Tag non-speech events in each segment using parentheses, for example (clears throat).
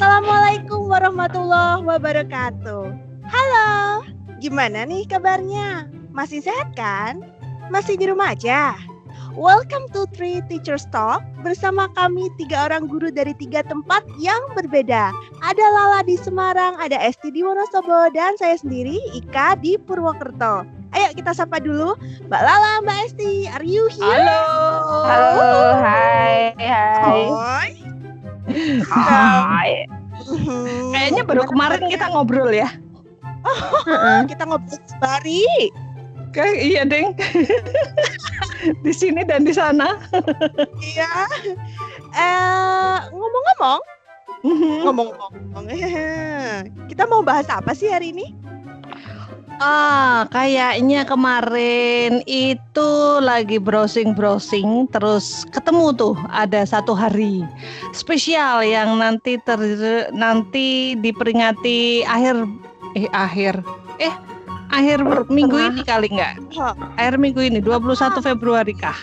Assalamualaikum warahmatullahi wabarakatuh. Halo, gimana nih kabarnya? Masih sehat kan? Masih di rumah aja? Welcome to Three Teachers Talk bersama kami tiga orang guru dari tiga tempat yang berbeda. Ada Lala di Semarang, ada Esti di Wonosobo, dan saya sendiri Ika di Purwokerto. Ayo kita sapa dulu Mbak Lala, Mbak Esti, are you here? Halo. Halo, hai, hai. Hai. Hai. Kayaknya baru kemarin kita ngobrol ya. (laughs) kita ngobrol sebari. Kayak iya, Deng. (laughs) di sini dan di sana. Iya. Eh ngomong-ngomong, Mhm. ngomong-ngomong, (laughs) kita mau bahas apa sih hari ini? Ah, kayaknya kemarin itu lagi browsing-browsing terus ketemu tuh ada satu hari spesial yang nanti ter nanti diperingati akhir eh akhir eh akhir minggu ini kali nggak? Hah. Akhir minggu ini 21 Februari kah?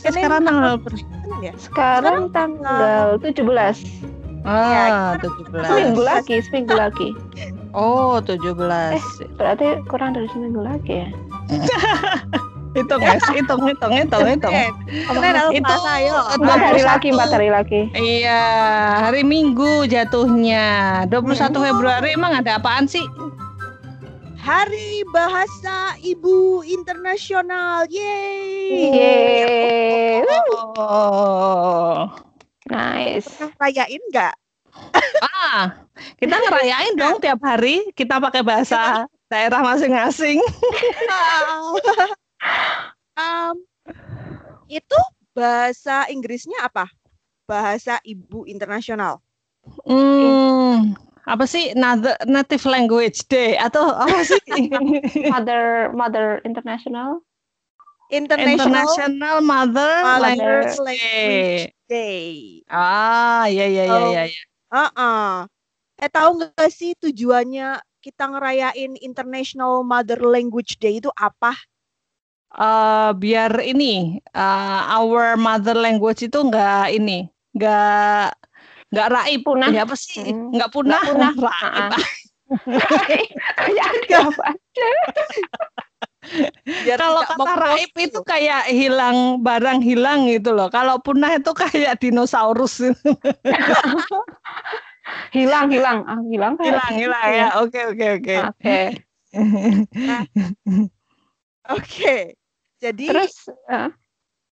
Eh, sekarang tanggal ya? Sekarang tanggal 17. ah, kita- 17. Seminggu lagi, seminggu lagi. (laughs) Oh, 17. Berarti kurang dari seminggu lagi ya. (laughs) Hitung, guys. Hitung, hitung, hitung, hitung. Itu. Empat hari 21. lagi, empat hari lagi. Iya, hari Minggu jatuhnya. 21 Hmm. Februari emang ada apaan sih? Hari Bahasa Ibu Internasional. Yeay. Yeay. Oh. Nice. Pernah rayain nggak? Ah, kita ngerayain dong tiap hari. Kita pakai bahasa daerah masing-masing. (laughs) Em, itu bahasa Inggrisnya apa? Bahasa Ibu Internasional. Hmm, apa sih Nat- native language day atau apa sih? (laughs) Mother Mother International. International, International Mother Mother Language Language Day. Day. Ah, iya iya iya Oh. Heeh. Eh tahu nggak sih tujuannya kita ngerayain International Mother Language Day itu apa? Eh, biar ini eh, our mother language itu enggak ini, enggak enggak raib. Punah. Ya apa sih? Hmm. Enggak punah. punah. (laughs) Raib. Kayak ada apa? Biar Kalau kata raib gitu. itu kayak hilang barang hilang gitu loh. Kalau punah itu kayak dinosaurus (laughs) Hilang, hilang. Ah, hilang hilang hilang ya. Oke oke oke. Oke. (laughs) Oke. Jadi Terus eh,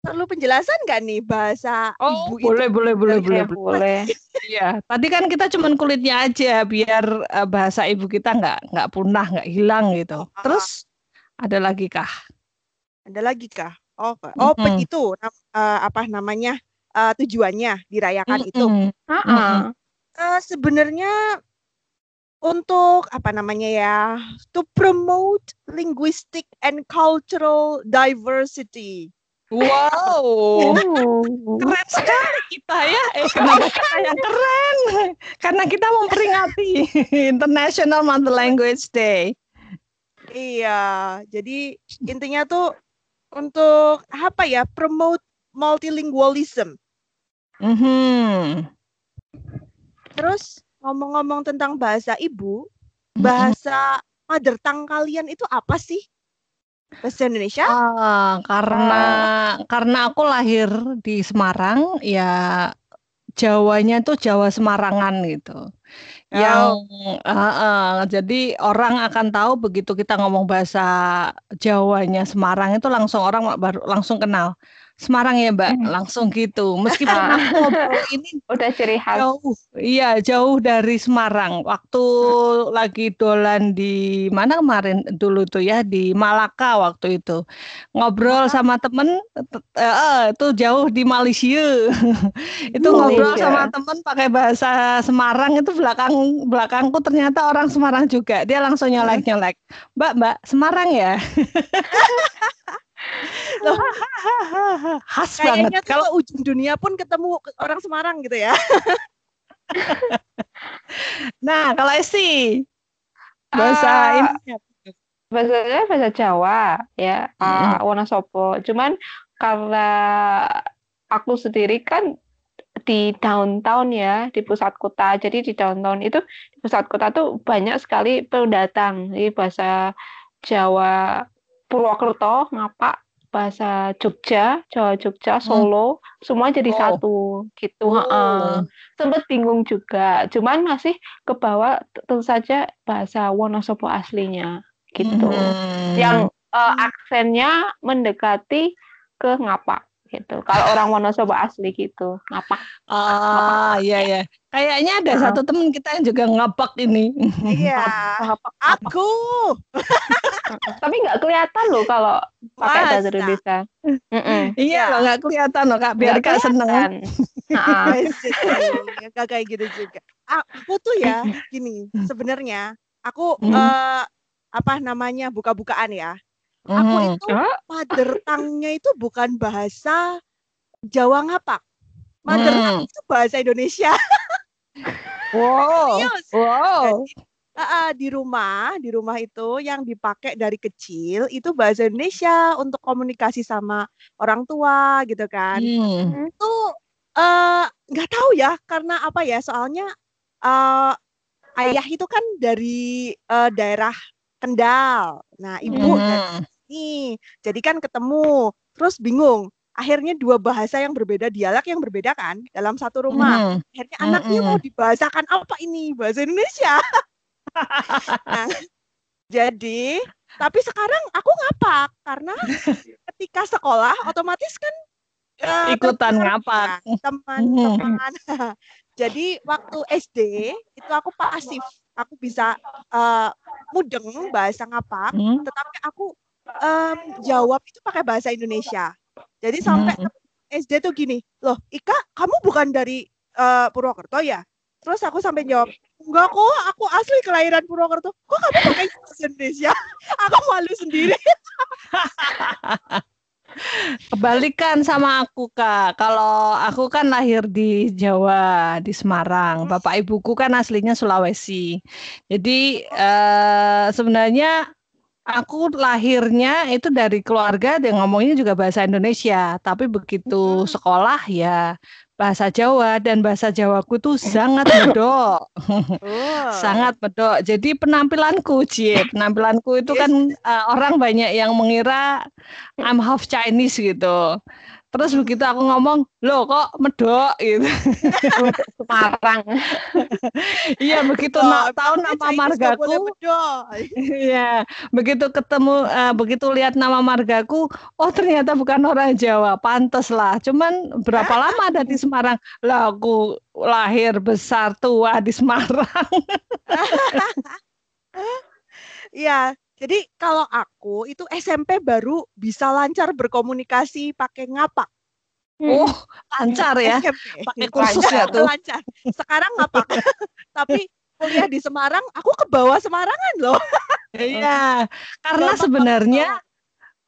perlu penjelasan nggak nih bahasa Oh, ibu boleh boleh boleh oke, boleh. boleh. boleh. Iya, tadi kan kita cuman kulitnya aja biar eh, bahasa ibu kita nggak nggak punah, nggak hilang gitu. Ah. Terus ada lagi kah? itu? Ada lagi kah? Oh, oh Mm-mm. begitu. Nam- eh, apa namanya? eh, tujuannya dirayakan itu. Mm-mm. Ah, Eh, sebenarnya untuk apa namanya ya? To promote linguistic and cultural diversity. Wow, keren sekali kita ya. (laughs) Eh, kenapa kita yang keren? Karena kita memperingati International Mother Language Day. Iya, jadi intinya tuh untuk apa ya? Promote multilingualism. Mhm. Terus ngomong-ngomong tentang bahasa ibu, bahasa mother tongue kalian itu apa sih? Bahasa Indonesia? Ah, karena karena aku lahir di Semarang, ya Jawanya tuh Jawa Semarangan gitu. Yang ah, ah, jadi orang akan tahu begitu kita ngomong bahasa Jawanya Semarang itu langsung orang baru langsung kenal. Semarang ya Mbak, Hmm. langsung gitu. Meskipun Ah. aku ngobrol ini (laughs) Udah ciri khas. jauh, iya jauh dari Semarang. Waktu lagi dolan di mana kemarin dulu tuh ya di Malaka waktu itu ngobrol sama temen, eh, itu jauh di Malaysia. (laughs) itu ngobrol sama temen pakai bahasa Semarang itu belakang belakangku ternyata orang Semarang juga. Dia langsung nyolek nyolek. Mbak Mbak Semarang ya. (laughs) Loh. (laughs) Khas banget. Kayaknya tuh Kalau ujung dunia pun ketemu ke- orang Semarang gitu ya. (laughs) nah kalau Esti bahasa Ah, ini bahasanya bahasa Jawa ya ah, Wonosobo cuman karena aku sendiri kan di downtown ya, di pusat kota. Jadi di downtown itu di pusat kota tuh banyak sekali pendatang. Jadi bahasa Jawa Purwokerto, Ngapak, bahasa Jogja, Jawa Jogja, Solo, semua jadi Oh. satu gitu. Oh. heeh. Sempet bingung juga. Cuman masih ke bawah tentu saja bahasa Wonosobo aslinya gitu. Hmm. Yang eh, aksennya mendekati ke Ngapak gitu. Kalau orang Wonosobo asli gitu, Ngapak. Ah, iya ya. Kayaknya ada Heeh. satu teman kita yang juga ngapak ini. Iya. Ngapak. Aku. (laughs) Tapi nggak kelihatan loh kalau pakai bahasa? Indonesia. Mm-mm. Iya loh, nggak kelihatan loh Kak. Biar Kak seneng. kelihatan. (laughs) Nah, Gak kayak gitu juga. Aku tuh ya gini, sebenarnya aku Hmm. eh, apa namanya buka-bukaan ya. Aku Mhm. itu Oh. mother tongue-nya itu bukan bahasa Jawa ngapak. Mother Hmm. itu bahasa Indonesia. (laughs) Wow. Serius. Wow. Jadi, ah, di rumah, di rumah itu yang dipakai dari kecil itu bahasa Indonesia untuk komunikasi sama orang tua gitu kan. Hmm. itu eh, nggak tahu ya karena apa ya soalnya eh, ayah itu kan dari eh, daerah Kendal nah ibu dari Mhm. sini jadi kan ketemu terus bingung akhirnya dua bahasa yang berbeda dialek yang berbeda kan dalam satu rumah. Mhm. akhirnya anaknya mau dibahasakan apa ini? Bahasa Indonesia. (laughs) Nah jadi tapi sekarang aku ngapak karena ketika sekolah otomatis kan eh, Ikutan ngapak. ya, teman-teman (laughs) jadi waktu SD itu aku pasif. Aku bisa eh, mudeng bahasa ngapak Hmm. tetapi aku em, jawab itu pakai bahasa Indonesia jadi sampai Hmm. SD tuh gini, loh Ika kamu bukan dari eh, Purwokerto ya? Terus aku sampai jawab, enggak kok, aku asli kelahiran Purwokerto. Kok kamu pakai bahasa Indonesia? (laughs) aku malu sendiri. (laughs) Kebalikan sama aku Kak. Kalau aku kan lahir di Jawa, di Semarang. Bapak ibuku kan aslinya Sulawesi. Jadi eh, sebenarnya aku lahirnya itu dari keluarga yang ngomongnya juga bahasa Indonesia. Tapi begitu Hmm. sekolah ya bahasa Jawa dan bahasa Jawaku tuh sangat medok. (laughs) Oh. Sangat medok. Jadi penampilanku, Cie, penampilanku itu kan uh, orang banyak yang mengira I'm half Chinese gitu. Terus begitu aku ngomong, loh kok medok gitu. (laughs) Semarang. Iya, begitu Oh, na- tahu nama margaku. Iya, begitu ketemu, eh, begitu lihat nama margaku, oh ternyata bukan orang Jawa, pantes lah. Cuman berapa lama ada di Semarang? Lah aku lahir besar tua di Semarang. (laughs) Iya, jadi kalau aku itu SMP baru bisa lancar berkomunikasi pakai ngapak. Oh, lancar ya. Pakai kursus ya tuh. Lancar. Sekarang ngapak. (laughs) Tapi kuliah di Semarang, aku ke bawah Semarangan loh. Iya, (laughs) karena sebenarnya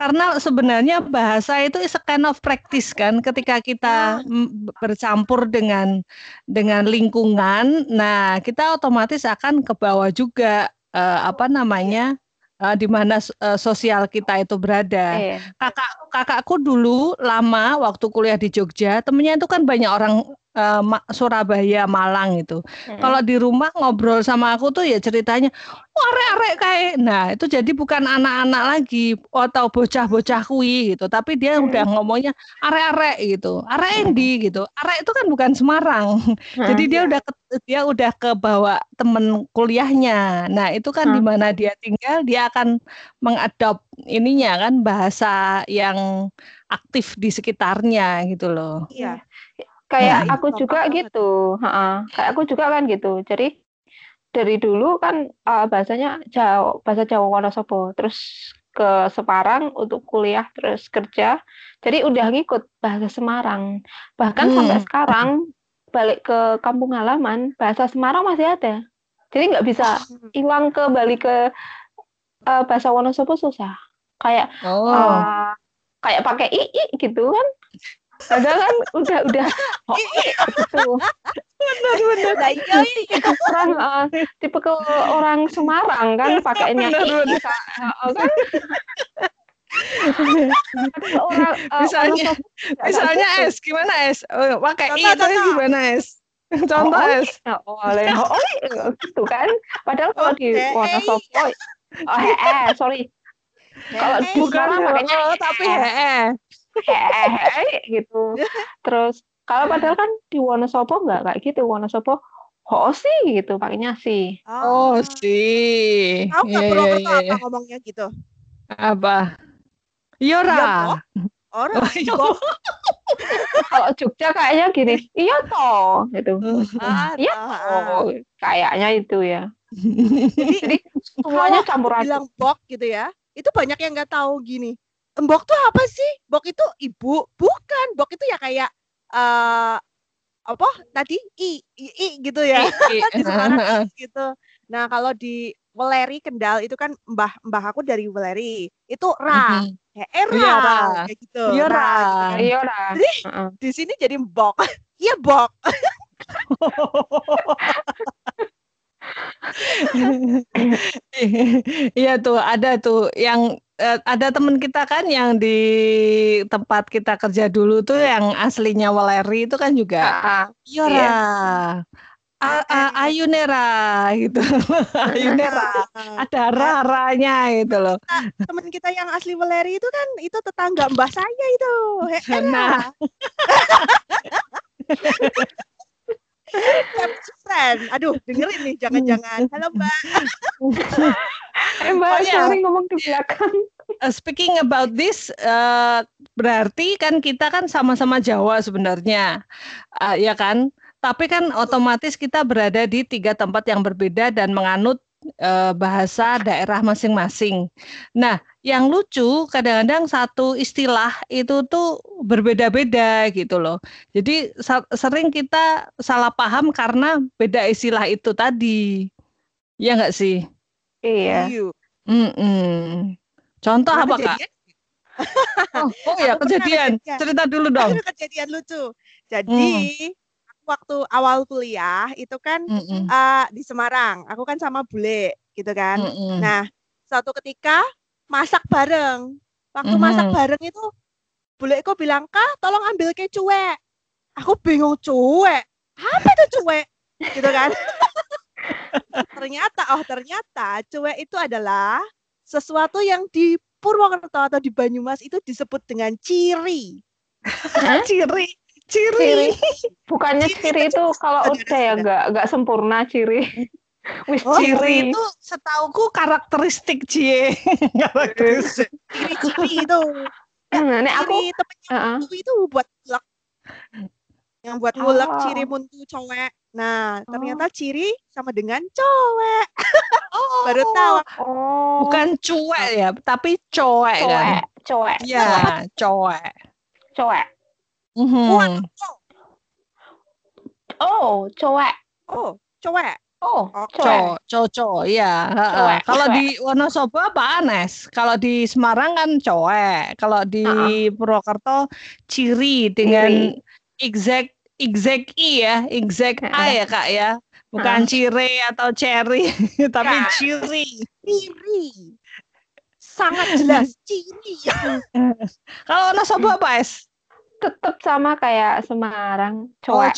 karena sebenarnya bahasa itu is a kind of practice kan ketika kita mm, bercampur dengan dengan lingkungan nah kita otomatis akan ke bawah juga eh, apa namanya eh, di mana eh, sosial kita itu berada Iya. kakak kakakku dulu lama waktu kuliah di Jogja temennya itu kan banyak orang eh, Ma- Surabaya Malang itu Mm. kalau di rumah ngobrol sama aku tuh ya ceritanya "Oh, arek-arek kayak nah itu jadi bukan anak-anak lagi atau bocah-bocah kui gitu tapi dia Hmm. udah ngomongnya arek-arek gitu arek endi gitu arek itu kan bukan Semarang (laughs) jadi dia Iya. udah ke, dia udah ke bawa temen kuliahnya nah itu kan Hmm. di mana dia tinggal dia akan mengadop ininya kan bahasa yang aktif di sekitarnya gitu loh Iya. Kayak Nah, aku itu juga banget. gitu, ha-ha. Kayak aku juga kan gitu. Jadi dari dulu kan uh, bahasanya Jawa, bahasa Jawa Wonosobo, terus ke Semarang untuk kuliah, terus kerja. Jadi udah ngikut bahasa Semarang. Bahkan sampai Hmm. sekarang balik ke kampung halaman, bahasa Semarang masih ada. Jadi nggak bisa hilang ke balik ke uh, bahasa Wonosobo susah. Kayak oh uh, kayak pakai ii gitu kan. Padahal kan udah udah oh, gitu. benar-benar Nah, iya, iya. orang uh, tipe ke orang Semarang kan pakainya Bener, ii bener. Kak. Heeh, kan Orang, eh, Misalnya- orang Misalnya gitu. es, gimana es? Oh, pakai i contoh. gimana es? Contoh Oh, es. Oh, oleh oh, iya, gitu kan. Padahal kalau di Oke. Wonosobo, oh eh, sorry. Kalau di Semarang pakainya oh, tapi eh. hee. Hehehe gitu. (laughs) Terus kalau padahal kan di Wonosobo nggak kayak gitu. Wonosobo ho sih gitu pakainya sih. Oh, sih. Tahu nggak Iya, iya, Purwokerto iya, iya. apa ngomongnya gitu? Apa? Iya, Yora. Orang Oh, iya. bok. (laughs) Kalau Jogja kayaknya gini, iya toh gitu. Ah, Iya ah, ah. toh, kayaknya itu ya. Jadi Jadi semuanya kalau campur aduk. bilang bok gitu ya, itu banyak yang nggak tahu gini. Mbok tuh apa sih? Bok itu ibu, bukan. Bok itu ya kayak eh apa tadi i, i, i gitu ya. di Semarang i (laughs) (laughs) gitu. Nah, kalau di Weleri Kendal itu kan mbah mbah aku dari Weleri. Itu ra, Mhm. ya era Iya, Ra. kayak gitu. Iya, Ra, Ra. gitu kan. Iya lah. Jadi, Heeh. Di sini jadi bok. (laughs) Iya bok. Iya tuh ada tuh yang eh, ada teman kita kan yang di tempat kita kerja dulu tuh yang aslinya Waleri itu kan juga Yora. Iya. A- a- Ayunera gitu. Ayunera. Ada raranya gitu loh. Temen kita yang asli Weleri itu kan itu tetangga mbah saya itu. Nah. (laughs) Friend. Aduh, dengerin nih jangan-jangan. Halo Mbak. (laughs) eh Mbak Oh, iya. sorry ngomong di belakang. Uh, speaking about this, uh, berarti kan kita kan sama-sama Jawa sebenarnya, Uh, ya kan? Tapi kan otomatis kita berada di tiga tempat yang berbeda dan menganut uh, bahasa daerah masing-masing. Nah, yang lucu kadang-kadang satu istilah itu tuh berbeda-beda gitu loh. Jadi sering kita salah paham karena beda istilah itu tadi. Ya nggak sih? Iya. Iya. Mm-mm. Contoh Pernah apa kak? Oh, oh ya Aku kejadian. kejadian. Cerita dulu dong. Ada kejadian lucu. Jadi aku waktu awal kuliah itu kan eh, di Semarang. Aku kan sama bule gitu kan. Mm-mm. Nah, suatu ketika masak bareng. Waktu masak Mhm. bareng itu buleku bilang, "Kak, tolong ambil ke cuek." Aku bingung cuek. Apa itu cuek? Gitu kan. (laughs) ternyata oh ternyata cuek itu adalah sesuatu yang di Purwokerto atau di Banyumas itu disebut dengan ciri. Hah? (laughs) ciri, ciri. Ciri. Bukannya Ciri ciri itu kalau (laughs) udah ya nggak nggak sempurna ciri. Wis Oh, Ciri itu setauku karakteristik cie. (laughs) karakteristik. Ciri-ciri itu. Nah, nek aku Ciri temennya Heeh. muntu itu buat ngulek. Yang buat ngulek Oh. ciri muntu cowek. Nah, ternyata ciri sama dengan cowek. (laughs) Oh, Baru tahu. Oh. Bukan cuek ya, tapi coek kan. cowek, cowek, Iya, coek. cowek. Mhm. Oh, cowek. Oh, cowek. Oh. Co, coco, ya. heeh. Coek, Kalau di Wonosobo apa Anes? Kalau di Semarang kan coek. Kalau di Purwokerto ciri dengan exact exact i ya, exact a Heeh. ya kak ya. Bukan cire atau cherry, (laughs) tapi Nah. ciri. Ciri. Sangat jelas ciri. (laughs) Kalau Wonosobo apa es? Tetap sama kayak Semarang, Oh, coek.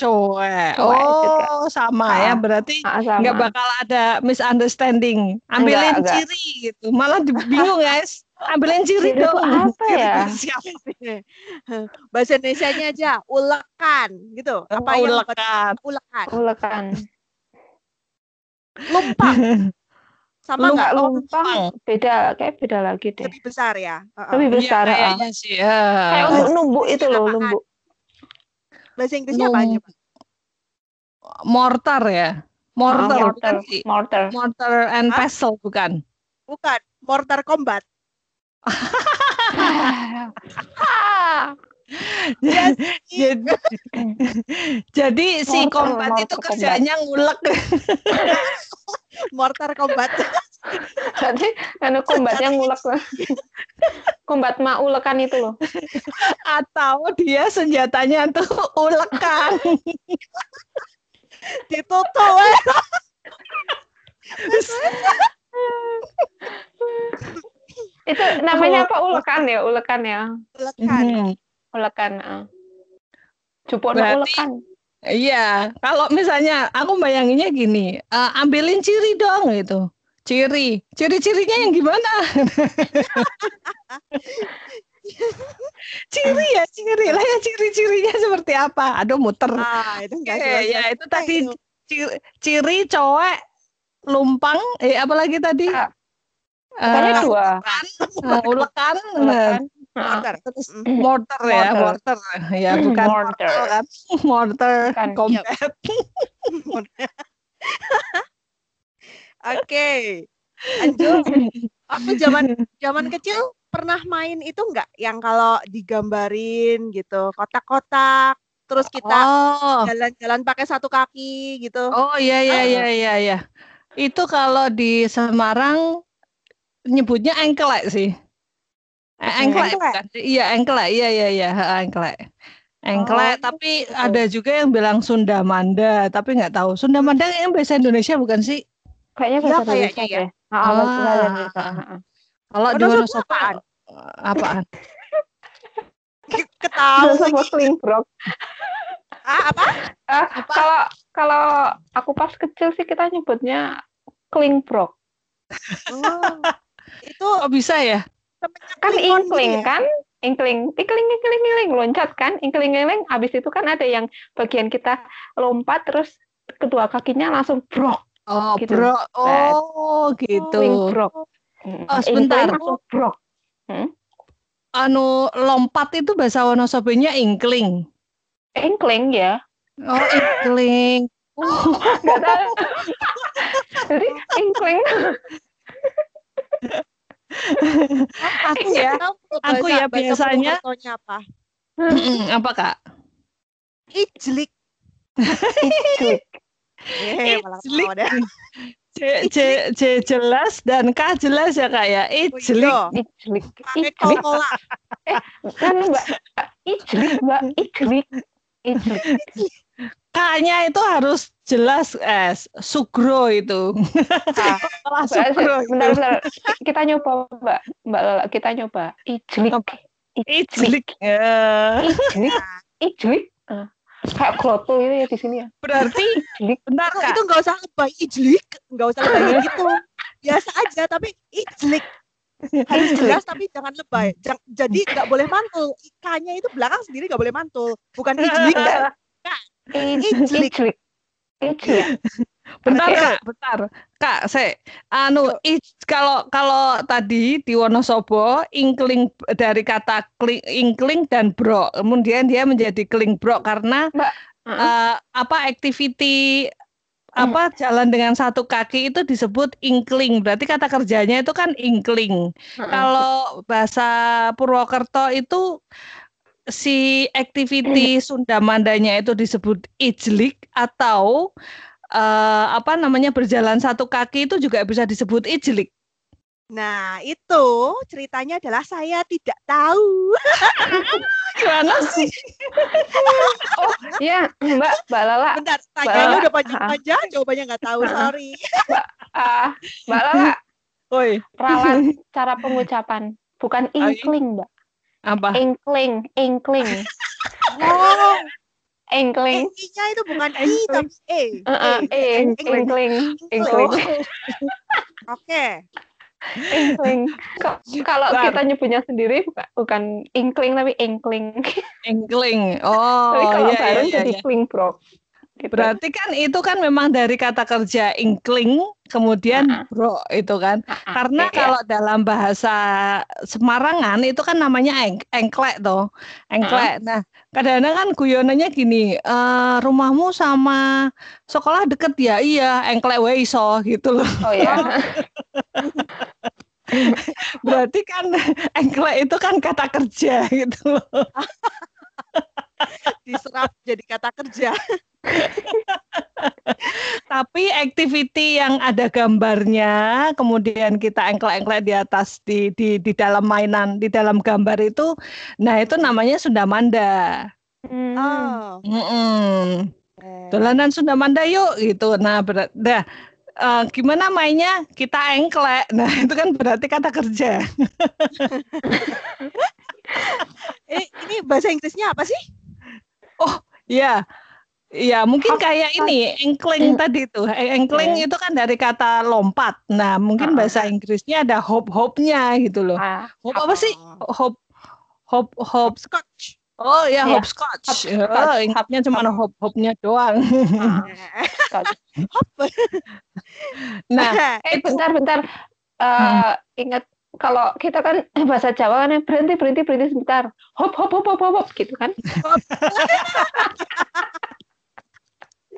Coek juga. Oh, sama ya. Ah. Berarti Ah, nggak bakal ada misunderstanding. Ambilin Enggak, enggak. ciri gitu. Malah bingung guys. Ambilin ciri Ciri dong. apa ya? (laughs) Siapa? Bahasa Indonesianya aja, ulekan gitu. Apa Oh, ulekan. ulekan? Ulekan. Lumpang. (laughs) Sama nggak? Enggak Oh, lumpang, beda kayak beda lagi deh. lebih besar ya. Heeh. Lebih Iya, besar. ah. kayaknya sih. ya. Kayak untuk numbuk itu loh, numbuk. Bahasa Inggrisnya apa aja, Pak? mortar ya. Mortar, bukan mortar, sih? mortar. Mortar and Hah? pestle bukan. Bukan, mortar combat. (laughs) (laughs) Jadi, (laughs) (laughs) jadi si Mortar, kombat itu mortar kerjanya ngulek (laughs) Mortar combat. Jadi anu kombatnya ngulek lah. Kombat mak ulekan itu loh. atau dia senjatanya tuh ulekan. Ditutup eh. Itu namanya apa? Ulekan ya, ulekan ya. Lekan. Mhm. Ulekan. Uh. Jupono Berarti- ulekan. Iya, kalau misalnya aku bayanginnya gini, eh, ambilin ciri dong gitu. Ciri, ciri-cirinya yang gimana? (laughs) ciri ya, ciri lah ya ciri-cirinya seperti apa? Aduh muter. Ah, itu enggak Oke, jelas. ya itu tadi ciri, ciri cowok lumpang, eh apalagi tadi? Ah, Eh, Pokoknya dua. eh, ulekan, Ulekan. Uh, Mortar. terus Mm. mortar ya, Mortar. mortar. Ya, bukan Mortar. mortal kan. Mortar, Bukan. (laughs) combat. (laughs) Oke. Lanjut. Aku zaman zaman kecil pernah main itu enggak yang kalau digambarin gitu, kotak-kotak, terus kita Oh. jalan-jalan pakai satu kaki gitu. Oh iya iya iya iya iya. Itu kalau di Semarang nyebutnya engklek sih. Eh, Engklek bukan? sih? Iya engklek. Iya iya iya, engklek. Engklek, Oh, tapi gitu. ada juga yang bilang Sunda Manda, tapi nggak tahu. Sunda Manda yang bahasa Indonesia bukan sih? Kayaknya Iya, bahasa kayaknya Indonesia ya. Ah. Kalau di Wonosobo apaan? apaan? (laughs) Ketahu. Klingrok. Ah, apa? Ah, kalau kalau aku pas kecil sih kita nyebutnya klingprok. Oh, itu Oh bisa ya? Kan inkling kan? Inkling, ikling, ikling, ikling, loncat kan? Inkling, ikling. Abis itu kan ada yang bagian kita lompat terus kedua kakinya langsung brok. Oh Gitu. bro, oh gitu. Klingprok. Oh, sebentar. Inkling langsung brok. Anu lompat itu bahasa Wonosobonya ingkling. Inkling ya. Oh. (laughs) Nggak tahu. (laughs) Jadi inkling. (laughs) Aku ya, Tahu aku ya biasanya- apa? apa kak? Ijlik. Ijlik. Eh, Ijlik. C, C, C jelas dan K jelas ya kak ya. Oh, Ijlik. iya. Ijlik. Pakai Ijlik. kol-kola. Kan mbak. Ijlik mbak. Ijlik. Ijlik. K-nya itu harus jelas eh sugro itu. Ah, sugro. bentar, bentar. Kita nyoba, Mbak. Mbak Lala, kita nyoba. Ijlik. Ijlik. Ya. Ijlik. Ijlik. Ah. Kayak kloto gitu ya di sini ya. Berarti Ijlik. bentar itu, kak. itu nggak usah lebay ijlik, nggak usah lebay gitu. (laughs) Biasa aja tapi ijlik. (laughs) Harus Ijlik. jelas tapi jangan lebay. Jang- jadi nggak boleh mantul. Ikannya itu belakang sendiri nggak boleh mantul. Bukan ijlik. Ijlik. Ijlik. Ijlik. Bentar Oke. kak, bentar. Kak, se, anu ij, kalau kalau tadi di Wonosobo ingkling dari kata kling, ingkling dan bro, kemudian dia menjadi kling bro karena Heeh. eh, apa activity apa jalan dengan satu kaki itu disebut ingkling. Berarti kata kerjanya itu kan ingkling. Heeh. Kalau bahasa Purwokerto itu si activity (clears throat) Sunda Mandanya itu disebut ijlik atau eh, apa namanya berjalan satu kaki itu juga bisa disebut ijlik. Nah itu ceritanya adalah saya tidak tahu. (laughs) Gimana sih? (laughs) Ya, Mbak, Mbak Lala. Bentar, tanyanya Mbak. udah panjang-panjang, jawabannya nggak tahu. Ah. Sorry. Ah, Mbak Lala, Woi, ralat (laughs) cara pengucapan. Bukan Oh, inkling, Mbak. apa? Inkling, inkling, Oh, inkling. E-nya itu bukan I tapi E. Heeh, eh, Inkling. inkling, Oh, inkling, Oke. Inkling. (laughs) Kalau kita nyebutnya sendiri bukan, bukan inkling tapi inkling. Engkling. Oh, tapi kalau iya, bareng iya, jadi iya. kling bro. Gitu. Berarti kan itu kan memang dari kata kerja ingkling kemudian Ah, ah. bro itu kan. Ah, ah, Karena iya, iya. kalau dalam bahasa Semarangan itu kan namanya eng engklek toh. Engklek. Nah, kadang-kadang kan guyonannya gini, eh rumahmu sama sekolah deket ya? Iya, engklek wae iso gitu loh. Oh ya. (laughs) Berarti kan engklek itu kan kata kerja gitu loh. (laughs) Diserap jadi kata kerja. (laughs) Tapi activity yang ada gambarnya, kemudian kita engklek-engklek di atas di di di dalam mainan, di dalam gambar itu, nah itu namanya Sundamanda. Hmm. Oh. Mm-mm. Eh, Dolanan Sundamanda yuk gitu. Nah, ber- dah eh, gimana mainnya? Kita engklek. Nah, (laughs) itu kan berarti kata kerja. (laughs) Eh, ini bahasa Inggrisnya apa sih? Iya. Iya, mungkin Hop, kayak ini engkling tadi tuh. E- Engkling Iya. itu kan dari kata lompat. Nah, mungkin Ah, bahasa Inggrisnya ada hop-hopnya gitu loh. Ah, Hop apa sih? Hop hop hop. Scotch. Oh ya, Iya, hopscotch. hopscotch, Oh, ingatnya cuma hop-hopnya doang. ah, (laughs) Scotch. Hop. (laughs) Nah, eh bentar-bentar. Eh ingat kalau kita kan (laughs) bahasa Jawa kan berhenti berhenti berhenti sebentar. Hop hop hop hop hop, hop gitu kan.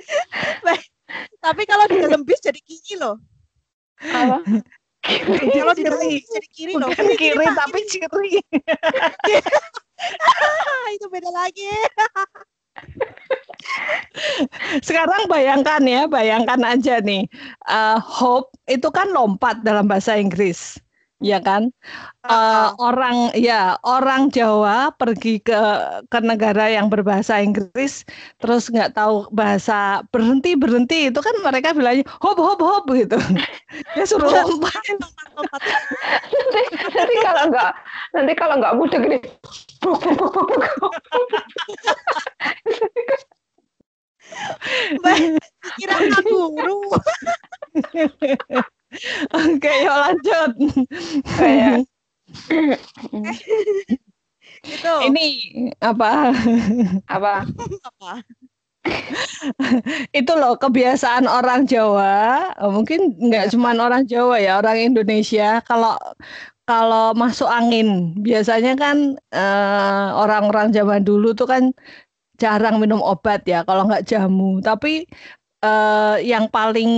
(laughs) Tapi kalau di dalam bis jadi kiri loh. Apa? Kalau di dalam Kiri. bis jadi kiri loh. bukan kiri Pak, tapi ciri. Ah, (laughs) itu beda lagi. Sekarang bayangkan ya, bayangkan aja nih. eh, hope itu kan lompat dalam bahasa Inggris. Ya kan? Ah, orang ya, orang Jawa pergi ke ke negara yang berbahasa Inggris terus nggak tahu bahasa berhenti berhenti itu kan mereka bilangnya hop hop hop gitu. (laughs) Dia suruh lompat. lompat. nanti, nanti kalau nggak nanti kalau nggak mudah gini. buk. (laughs) Kira guru. (laughs) Oke, yuk lanjut. Kayak (laughs) Itu. Ini apa? apa? apa? itu loh kebiasaan orang Jawa mungkin nggak Ya. cuman orang Jawa ya orang Indonesia kalau kalau masuk angin biasanya kan eh, orang-orang zaman dulu tuh kan jarang minum obat ya kalau nggak jamu tapi eh, yang paling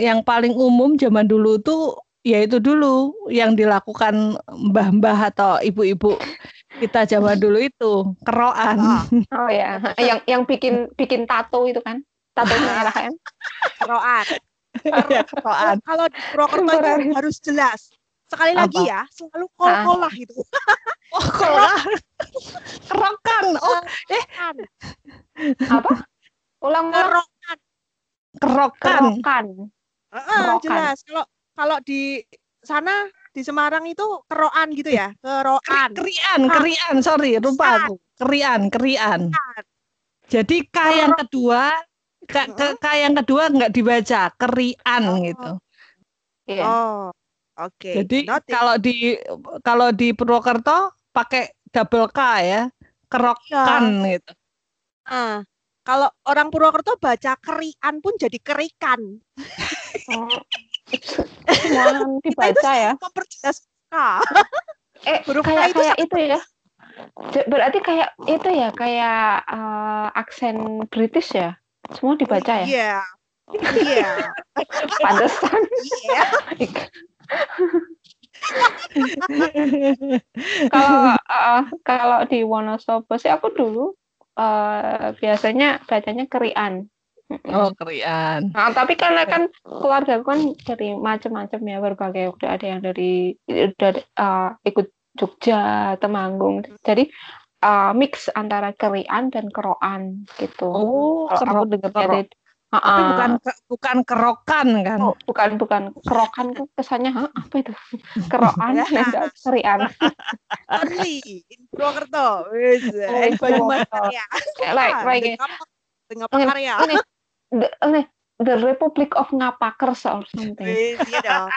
yang paling umum zaman dulu tuh yaitu dulu yang dilakukan mbah-mbah atau ibu-ibu kita zaman dulu itu keroan Ah, Oh ya, (laughs) yang yang bikin bikin tato itu kan, tato merah kan? keroan. ya keroan Kalau di Purwokerto itu harus jelas. Sekali lagi Apa? ya, selalu kol-kolah itu. Oh, (laughs) kolah. Kerokan. Oh, Kan, Apa? Ulang-ulang. Kerokan. kerokan. Heeh, Kerokan. jelas. Kalau kalau di sana di Semarang itu keroan gitu ya, keroan. Kerian, kerian. Sorry, lupa aku. Kerian, kerian. Jadi K yang kedua, K, ke, K yang kedua nggak dibaca, kerian Oh. gitu. Iya. Oh, oke. Jadi Noted. kalau di kalau di Purwokerto pakai double K ya, kerokan gitu. Ah, kalau orang Purwokerto baca kerian pun jadi kerikan. Oh. Semua (laughs) dibaca ya. Memperjelas K. Eh, (laughs) Huruf kayak itu kayak itu ya. Berarti kayak itu ya, kayak eh, aksen British ya. Semua dibaca ya. Iya. Iya. (laughs) Pantesan. Iya. kalau eh, kalau di Wonosobo sih aku dulu eh, biasanya bacanya kerian. Oh, kerian. Nah, tapi karena kan keluarga kan dari macam-macam ya berbagai udah ada yang dari udah uh, ikut Jogja, Temanggung. Jadi uh, mix antara kerian dan keroan gitu. Oh, Kalau aku dengar kerok. dari Tapi bukan ke- bukan kerokan kan? oh, bukan bukan kerokan kan kesannya "Hah, apa itu? Keroan Ya. (laughs) dan kerian. (laughs) Only in Purwokerto. Wis. Banyumas Purwokerto. Karya. Eh, like like dengan apa? Dengan Oke, karya. ini the, ini, the Republic of Ngapakers or something. Iya dong.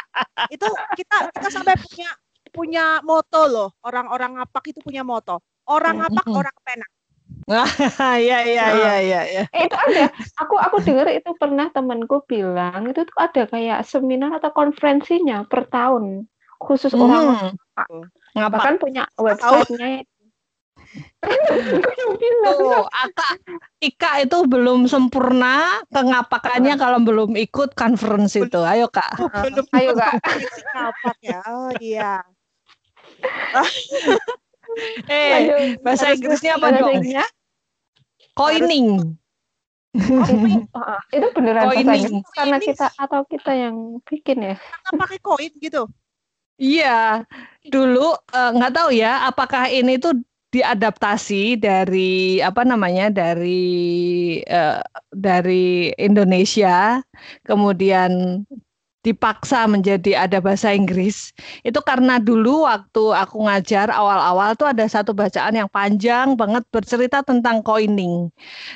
Itu kita kita sampai punya punya moto loh. Orang-orang ngapak itu punya moto. Orang ngapak, orang penak. (laughs) Iya, iya, iya, iya, iya. Eh, itu ada. Aku aku dengar itu pernah temanku bilang itu tuh ada kayak seminar atau konferensinya per tahun khusus orang Hmm. Ngapa? bahkan punya websitenya. (laughs) Tuh, Aka, Ika itu belum sempurna kengapakannya kalau belum ikut conference itu. Ayo Kak. Belum Ayo, Kak. konferensi ngapak ya. Oh iya. (laughs) Eh, Lanjut. bahasa Inggrisnya apa Bahasa dong? Inggrisnya, Coining. (laughs) oh, itu, ah, itu beneran bahasa Coining. Inggris karena Coining. kita atau kita yang bikin ya. Kita pakai koin gitu. Iya, dulu eh, nggak tahu ya apakah ini tuh diadaptasi dari apa namanya dari uh, dari Indonesia kemudian dipaksa menjadi ada bahasa Inggris itu karena dulu waktu aku ngajar awal-awal tuh ada satu bacaan yang panjang banget bercerita tentang coining.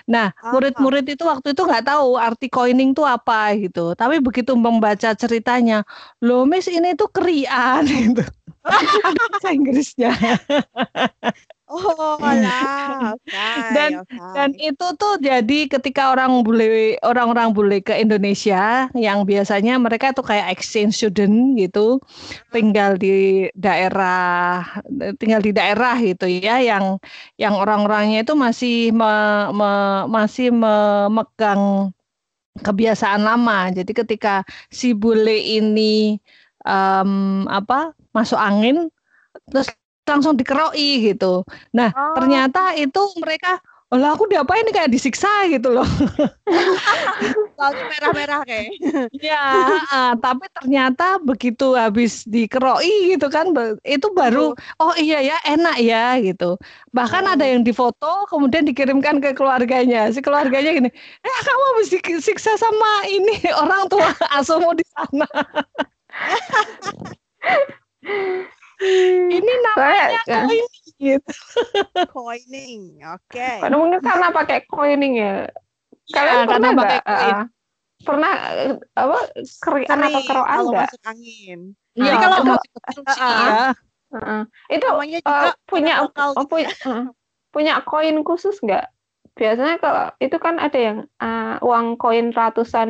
Nah murid-murid itu waktu itu nggak tahu arti coining itu apa gitu. Tapi begitu membaca ceritanya, loh Miss ini tuh kerian (laughs) gitu. bahasa Inggrisnya. (laughs) Oh (laughs) lah, okay, dan okay. dan itu tuh jadi ketika orang bule orang-orang bule ke Indonesia yang biasanya mereka tuh kayak exchange student gitu, tinggal di daerah tinggal di daerah gitu ya, yang yang orang-orangnya itu masih me, me, masih memegang kebiasaan lama. Jadi ketika si bule ini um, apa masuk angin terus langsung dikeroi gitu. Nah, oh. ternyata itu mereka Oh lah aku diapain nih kayak disiksa gitu loh. (laughs) Lalu merah-merah kayak. ya, uh, tapi ternyata begitu habis dikeroi gitu kan, itu baru oh iya ya enak ya gitu. Bahkan oh. ada yang difoto kemudian dikirimkan ke keluarganya. Si keluarganya gini, eh kamu habis disiksa sama ini (laughs) orang tua asuhmu di sana. (laughs) Ini (laughs) namanya Saya, coining gitu. (laughs) Coining, oke. Okay. Pada mungkin karena pakai coining ya. Kalian Ya, pernah karena pakai nggak, uh, pernah uh, apa kerian atau keroan kalau nggak? masuk angin. Iya, Jadi kalau aku mau- masih kecil sih, Uh-uh. ya. Heeh. Itu namanya uh, juga punya lokal oh, gitu punya uh, punya koin khusus nggak? Biasanya kalau itu kan ada yang uh, uang koin ratusan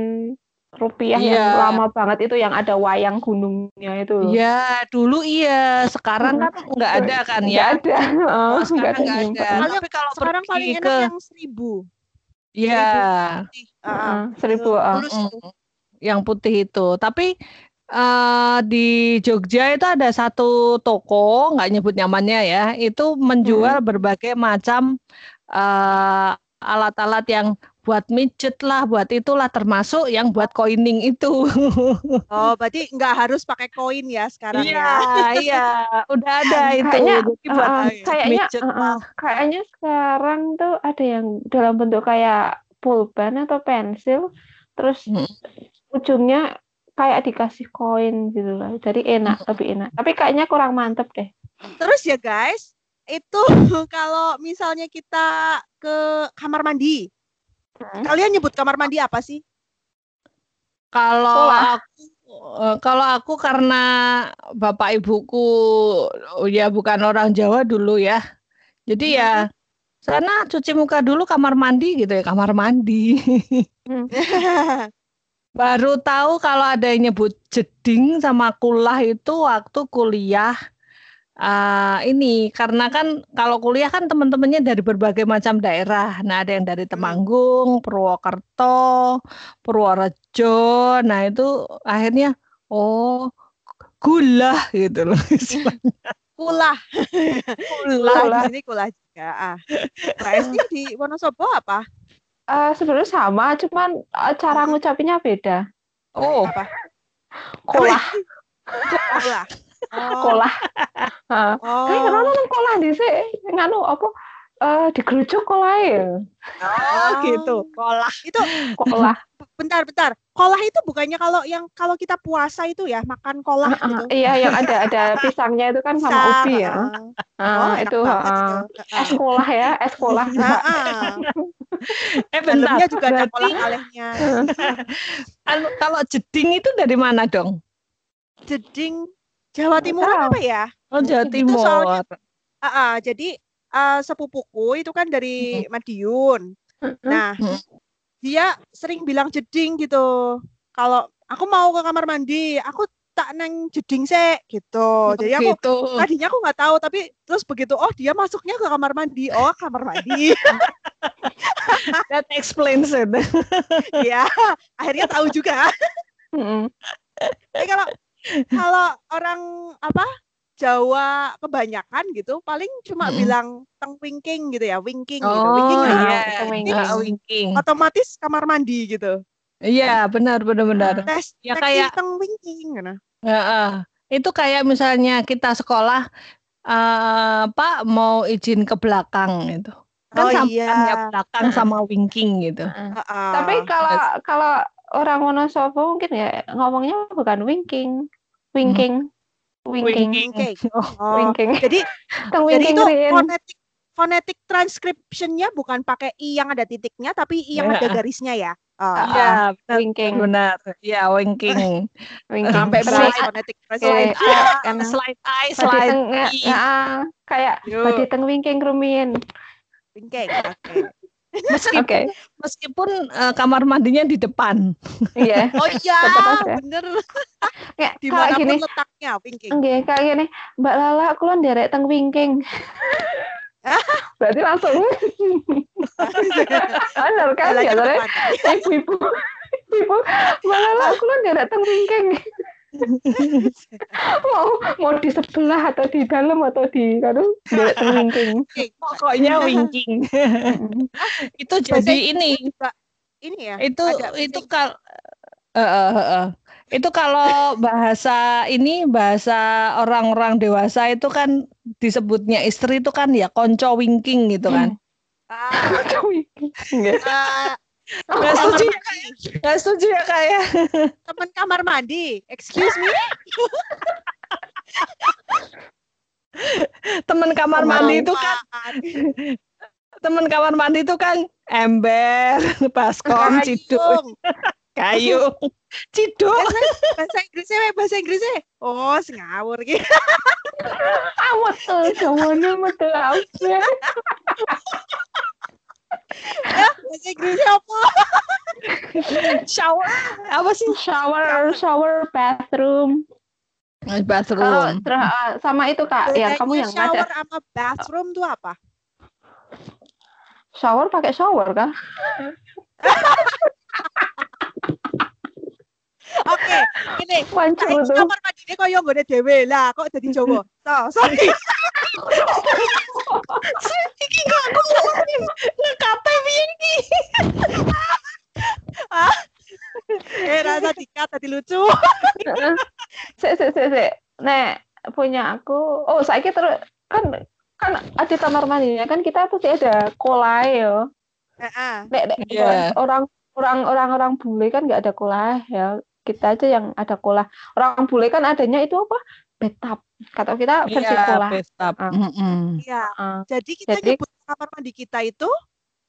rupiah yang Iya. lama banget itu yang ada wayang gunungnya itu loh. Ya, dulu iya, sekarang kan nggak ada kan Nggak ya. ada. (laughs) Oh, Oh, nggak sekarang ada nggak yang ada. Paling- Tapi kalau sekarang pergi paling enak ke yang seribu. ya Ah, Heeh, seribu itu. mm, yang putih itu. Tapi eh, di Jogja itu ada satu toko, nggak nyebut nyamannya ya, itu menjual berbagai macam eh, alat-alat yang buat midget lah, buat itulah termasuk yang buat coining itu. (laughs) Oh, berarti nggak harus pakai koin ya sekarang Iya, ya. (laughs) iya, udah ada itu. Kayaknya, Jadi buat uh, ya. kayaknya, uh, uh, kayaknya sekarang tuh ada yang dalam bentuk kayak pulpen atau pensil, terus Hmm. ujungnya kayak dikasih koin gitu lah. Jadi enak, lebih enak. Tapi kayaknya kurang mantep deh. Terus ya guys, itu (laughs) kalau misalnya kita ke kamar mandi, Hmm. kalian nyebut kamar mandi apa sih? Kalau aku eh, kalau aku karena bapak ibuku oh ya bukan orang Jawa dulu ya. Jadi ya sana cuci muka dulu kamar mandi gitu ya, kamar mandi. (laughs) Baru tahu kalau ada yang nyebut jeding sama kulah itu waktu kuliah. Ah, ini karena kan kalau kuliah kan teman-temannya dari berbagai macam daerah. Nah, ada yang dari Temanggung, Purwokerto, Purworejo. Nah, itu akhirnya oh gula gitu loh (laughs) istilahnya. Kulah. Gula. Kulah di sini kulah juga. Ah. Di Wonosobo apa? Eh, sebenarnya sama, cuman eh, cara ngucapinnya beda. Oh, Apa? Kolah, Kulah. Oh. kolah. (laughs) Heeh. Oh. Eh, kenapa nang kolah dhisik? Nganu apa? Eh, digerujuk kolah ya. oh gitu. Kolah. Itu Kolah. (laughs) bentar bentar. Kolah itu bukannya kalau yang kalau kita puasa itu ya makan kolah Heeh, gitu. Iya, yang ada ada (laughs) pisangnya itu kan sama Pisang, ubi ya. Ah, Oh, itu itu. es kolah ya, es kolah. Ah, ah. Eh bentar. Dalamnya juga ada kolah kalehnya. anu, kalau jeding itu dari mana dong? Jeding Jawa Timuran tahu. apa ya? Oh, Jawa Itu Timur. soalnya- Ah, ah, jadi ah, sepupuku itu kan dari Madiun. Nah, dia sering bilang jeding gitu. Kalau aku mau ke kamar mandi, aku tak neng jeding sih gitu. Jadi aku gitu. tadinya aku nggak tahu, tapi terus begitu oh dia masuknya ke kamar mandi, oh kamar mandi, (laughs) That explains it. ya akhirnya tahu juga. Tapi kalau kalau orang apa Jawa kebanyakan gitu, paling cuma Mm-mm. bilang teng winking gitu ya, winking gitu, Oh winking iya. ya. Itu winking. Ah, winking. Otomatis kamar mandi gitu. Iya, benar benar benar. Tes Ya, tes kayak- teng winking gitu. Heeh. Itu kayak misalnya kita sekolah eh, Pak mau izin ke belakang gitu. Kan Oh, sama iya. kan ya belakang sama winking gitu. Heeh. Heeh. Tapi kalau kalau orang Wonosobo mungkin ya ngomongnya bukan winking, winking, winking, Winking. (laughs) Oh, Oh, winking. jadi (laughs) jadi itu Rin. fonetik fonetik transcriptionnya bukan pakai i yang ada titiknya tapi i yang ada Iya. garisnya ya. Oh, Iya, benar, winking, benar. Iya, winking. (laughs) winking. Sampai slide, fonetik slide A, slide I, slide I. ya, kayak badi teng winking rumin. Winking. Oke. Meskipun Oke. meskipun eh, kamar mandinya di depan. Iya. (laughs) Oh iya, bener. Kayak Di mana gini, pun letaknya winking. Nggih, kayak gini, Mbak Lala aku lan derek teng wingking. (laughs) Berarti langsung (laughs) bener kan ya depan. ibu-ibu ibu Mbak Lala aku lan derek teng wingking. Mau mau di sebelah atau di dalam atau di wingking. Winking. Pokoknya winking. Mm. itu jadi ini juga ini ya. itu itu kal eh, eh, eh, eh. itu kalau bahasa ini bahasa orang-orang dewasa itu kan disebutnya istri itu kan ya konco winking gitu kan. Ah, Teng wingking. Nggih. ah, Nggak setuju ya kak ya? Nggak setuju ya kak ya? teman kamar mandi. Excuse me. (laughs) Temen kamar mandi itu kan (laughs) temen kamar mandi itu kan ember, (laughs) baskom, ciduk, kayu, ciduk. bahasa Inggrisnya weh, bahasa Inggrisnya oh sing ngawur iki Awat tuh jawane metu apa. Bahasa Inggrisnya apa? (laughs) Shower? Apa sih? Shower, shower, bathroom. Bathroom. Ah, sama itu Kak, ya kamu yang shower sama bathroom tuh apa? Shower pakai shower kan? (laughs) oke ini Wancur Saiki tuh. kamar mandine koyo nggone dhewe lah kok dadi Jawa so sorry (laughs) iki kok aku ngekate ini (laughs) eh rasa dikat tadi lucu Sik, sik, sik, sik. Nek punya aku, oh saya terus kan kan ada kamar mandinya kan kita pasti ada kolai ya. Heeh. Nek, nek Iya. orang orang orang orang bule kan nggak ada kolai ya. Kita aja yang ada kolah. Orang bule kan adanya itu apa? Bathtub. Kata kita versi Iya, kolah. bathtub. Ah. Mm-mm. Iya Ah, jadi kita Jadi- nyebut kamar mandi kita itu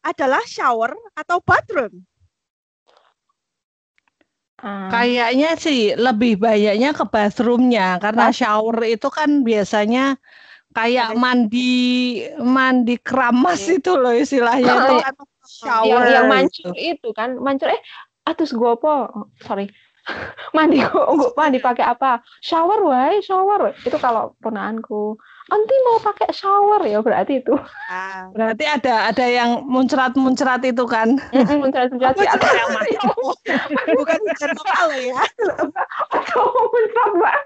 adalah shower atau bathroom ah. Kayaknya sih lebih banyaknya ke bathroomnya karena shower itu kan biasanya kayak mandi mandi keramas Iya. itu loh istilahnya Ah, itu iya. shower yang yang mancur itu kan mancur eh atus gua apa sorry (laughs) mandi gua gua mandi pakai apa? Shower wae shower. Itu kalau ponaanku anti mau pakai shower. Ya berarti itu. Ah, (laughs) Berarti ada ada yang muncrat-muncrat itu kan. Apa di atas. juga (laughs) bukan hujan lokal ya? Atau mencari mbak.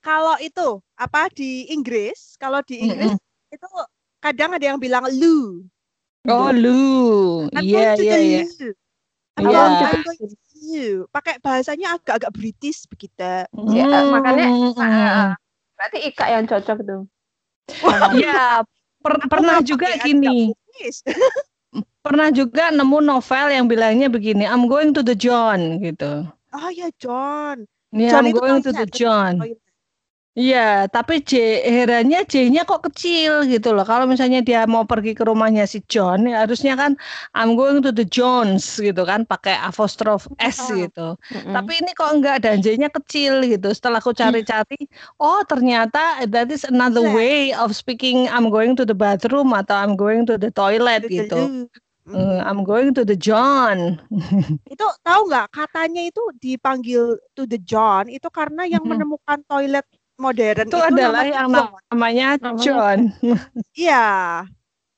Kalau itu apa di Inggris? Kalau di Inggris itu kadang ada yang bilang lu Oh lu, I'm iya iya the iya. I'm Iya. loo. pakai bahasanya agak-agak British begitu Ya, makanya, Mm, mm, mm. berarti ika yang cocok tuh Iya, per- pernah juga gini. (laughs) Pernah juga nemu novel yang bilangnya begini, I'm going to the John gitu. oh ya John Iya, John I'm going to the toilet. John. Oh, iya. Tapi J herannya J-nya kok kecil gitu loh. Kalau misalnya dia mau pergi ke rumahnya si John, ya harusnya kan I'm going to the Jones gitu kan, pakai apostrof S Ah. gitu. Mm-mm. Tapi ini kok enggak dan J-nya kecil gitu. Setelah aku cari-cari, oh ternyata that is another Iya. way of speaking I'm going to the bathroom atau I'm going to the toilet gitu. loo. Eh, I'm going to the John. (laughs) itu tahu nggak katanya itu dipanggil to the John itu karena yang menemukan toilet modern Itu itu, adalah namanya yang John. namanya John. (laughs) Iya.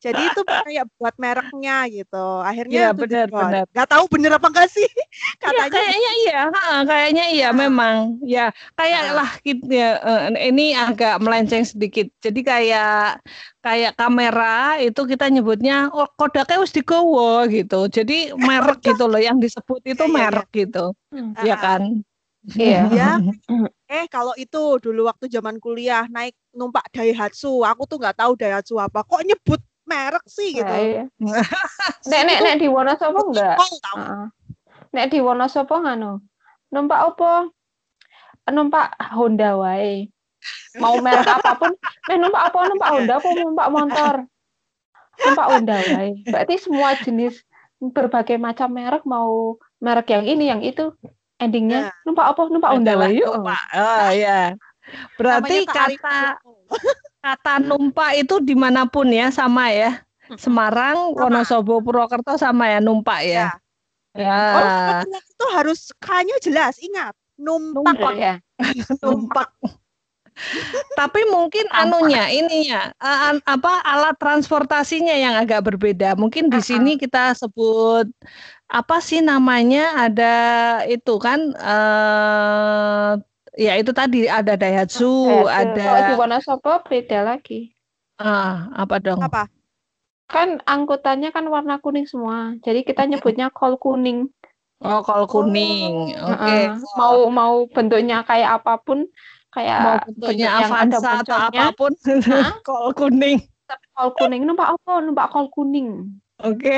Jadi itu kayak buat mereknya gitu. Iya, Akhirnya to the benar, John. benar. Nggak tahu bener apa enggak sih? (laughs) Ya, Katanya kayaknya iya, ha, kayaknya iya memang. Ya, kayak Ah. lah gitu ya, eh, ini agak melenceng sedikit. Jadi kayak kayak kamera itu kita nyebutnya oh kodaknya wis digowo gitu. Jadi merek (laughs) gitu loh yang disebut itu Iya, iya, merek gitu. Hmm. Ya kan? Iya. (laughs) Ya. (laughs) Eh kalau itu dulu waktu zaman kuliah naik numpak Daihatsu, aku tuh nggak tahu Daihatsu apa. Kok nyebut merek sih gitu. Iya. (laughs) Nek nek nek di Wonosobo enggak? Heeh. Nek di Wonosobo nganu. Numpak apa? Numpak Honda wae. Mau merek apa pun, eh numpak apa? Numpak Honda apa numpak motor? Numpak Honda wae. Berarti semua jenis berbagai macam merek mau merek yang ini yang itu endingnya Nah. numpak apa? Numpak wae. yuk. numpak. Oh ya. Berarti kata (laughs) kata numpak itu di mana pun ya sama ya. Semarang, Sama. Wonosobo, Purwokerto sama ya numpak ya. Ya. Oh, laki-laki itu harus kayaknya jelas, ingat. Numpak. Numpak ya. numpak. (laughs) Tapi mungkin anunya, ininya, an- apa alat transportasinya yang agak berbeda. Mungkin di Uh-uh. sini kita sebut apa sih namanya? Ada itu kan, eh ya itu tadi ada Daihatsu, Kalau di ada Wonosobo beda lagi. ah, apa dong? Apa? Kan angkutannya kan warna kuning semua. Jadi kita nyebutnya kol kuning. Oh, kol kuning. Oke. Heeh. Mau mau bentuknya kayak apa pun, kayak Mau bentuknya Avanza atau apa pun, (laughs) Hah? kol kuning. kol kuning. Numpak apa? Numpak kol kuning. Oke.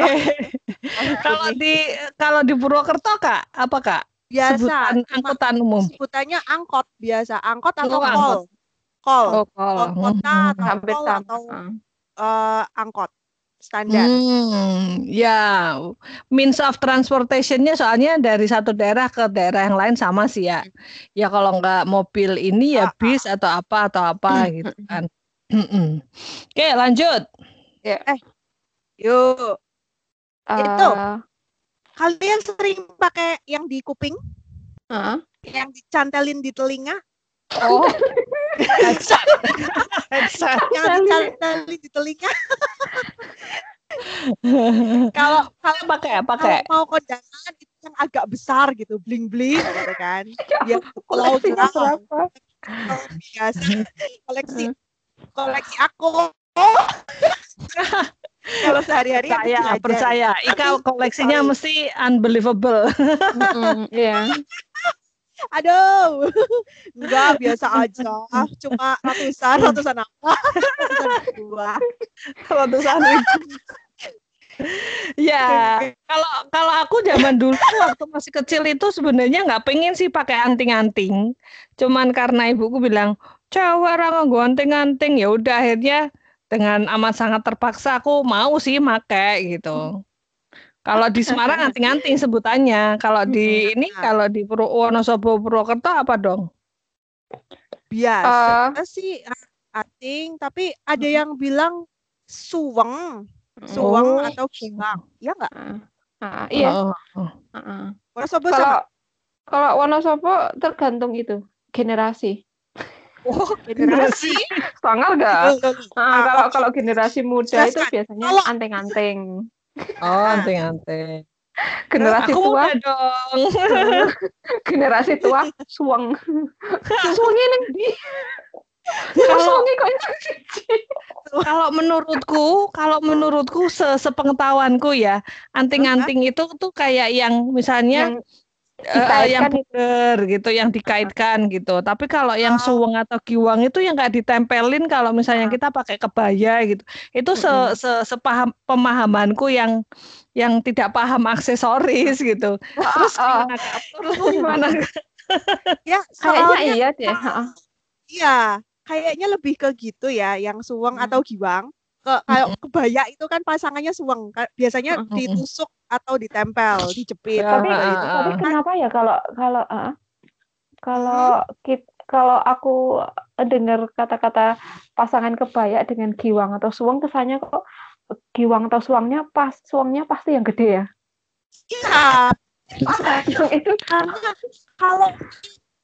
(laughs) Kalau di kalau di Purwokerto Kak, apa Kak? Biasa. Sebutan angkutan umum. Sebutannya angkot biasa. Angkot atau Oh, kol. angkot. Kol. Oh, kota atau Hampir kol sama. atau eh, angkot. Standar. Hmm, ya, means of transportation-nya soalnya dari satu daerah ke daerah yang lain sama sih ya. Ya kalau nggak mobil ini ya Ah, bis atau apa atau apa gitu kan. Mm-mm. Oke, lanjut. Yuk. Itu. Eh, Kalian sering pakai yang di kuping? heeh. Yang dicantelin di telinga? Oh, (laughs) Headset. (laughs) Headset. Di telinga? (laughs) Kalau kalau pakai kalau pakai. mau kondangan itu yang agak besar gitu, bling bling gitu kan. (laughs) Ya, Kalau berapa? biasa koleksi koleksi aku. kalau sehari-hari aku Percaya. Ika koleksinya mesti unbelievable. Mm-mm, Iya. Aduh, (laughs) enggak biasa aja. Cuma ratusan, ratusan apa? Ratusan dua. Ratusan. Ya, kalau kalau aku zaman dulu waktu masih kecil itu sebenarnya nggak pengen sih pakai anting-anting. Cuman karena ibuku bilang, cewek orang nganggo anting-anting, ya udah akhirnya dengan amat sangat terpaksa aku mau sih pakai gitu. Kalau di Semarang (laughs) anting-anting sebutannya, kalau di ini Nah. kalau di Pur- Wonosobo Purwokerto apa dong? Biasa sih ah, anting, tapi ada yang bilang suweng, suweng Oh. atau giwang. Ya enggak? Heeh, Iya. Oh, oh. heeh. Wonosobo Kalau kalau Wonosobo tergantung itu generasi. Oh, (laughs) generasi. Sangar loh, loh. Ah, Ah, kalau kalau generasi muda itu biasanya anting-anting. Oh, anting-anting. Generasi Aku tua, muda dong. (laughs) generasi tua suweng. Suwengnya neng di. Kalau-. Kalau menurutku, kalau menurutku se sepengetahuanku ya, anting-anting itu tuh kayak yang misalnya Yang eh, yang puder gitu, yang dikaitkan gitu. Tapi kalau yang Oh. suweng atau giwang itu yang nggak ditempelin kalau misalnya Ah. kita pakai kebaya gitu. Itu se, se sepaham pemahamanku yang yang tidak paham (laughs) aksesoris gitu. Terus Ah, ah. gimana gimana? (laughs) Ya, (laughs) Kayaknya soalnya iya deh. heeh. iya, kayaknya lebih ke gitu ya, yang suweng atau giwang. Ke kayak kebaya itu kan pasangannya suweng. Biasanya ditusuk atau ditempel, dijepit. Ya, Tapi gitu. tapi kenapa ya kalau kalau ah, kalau kit, kalau aku dengar kata-kata pasangan kebaya dengan giwang atau suweng kesannya kok giwang atau suwangnya pas suwangnya pasti yang gede ya. Iya, Yang itu kalau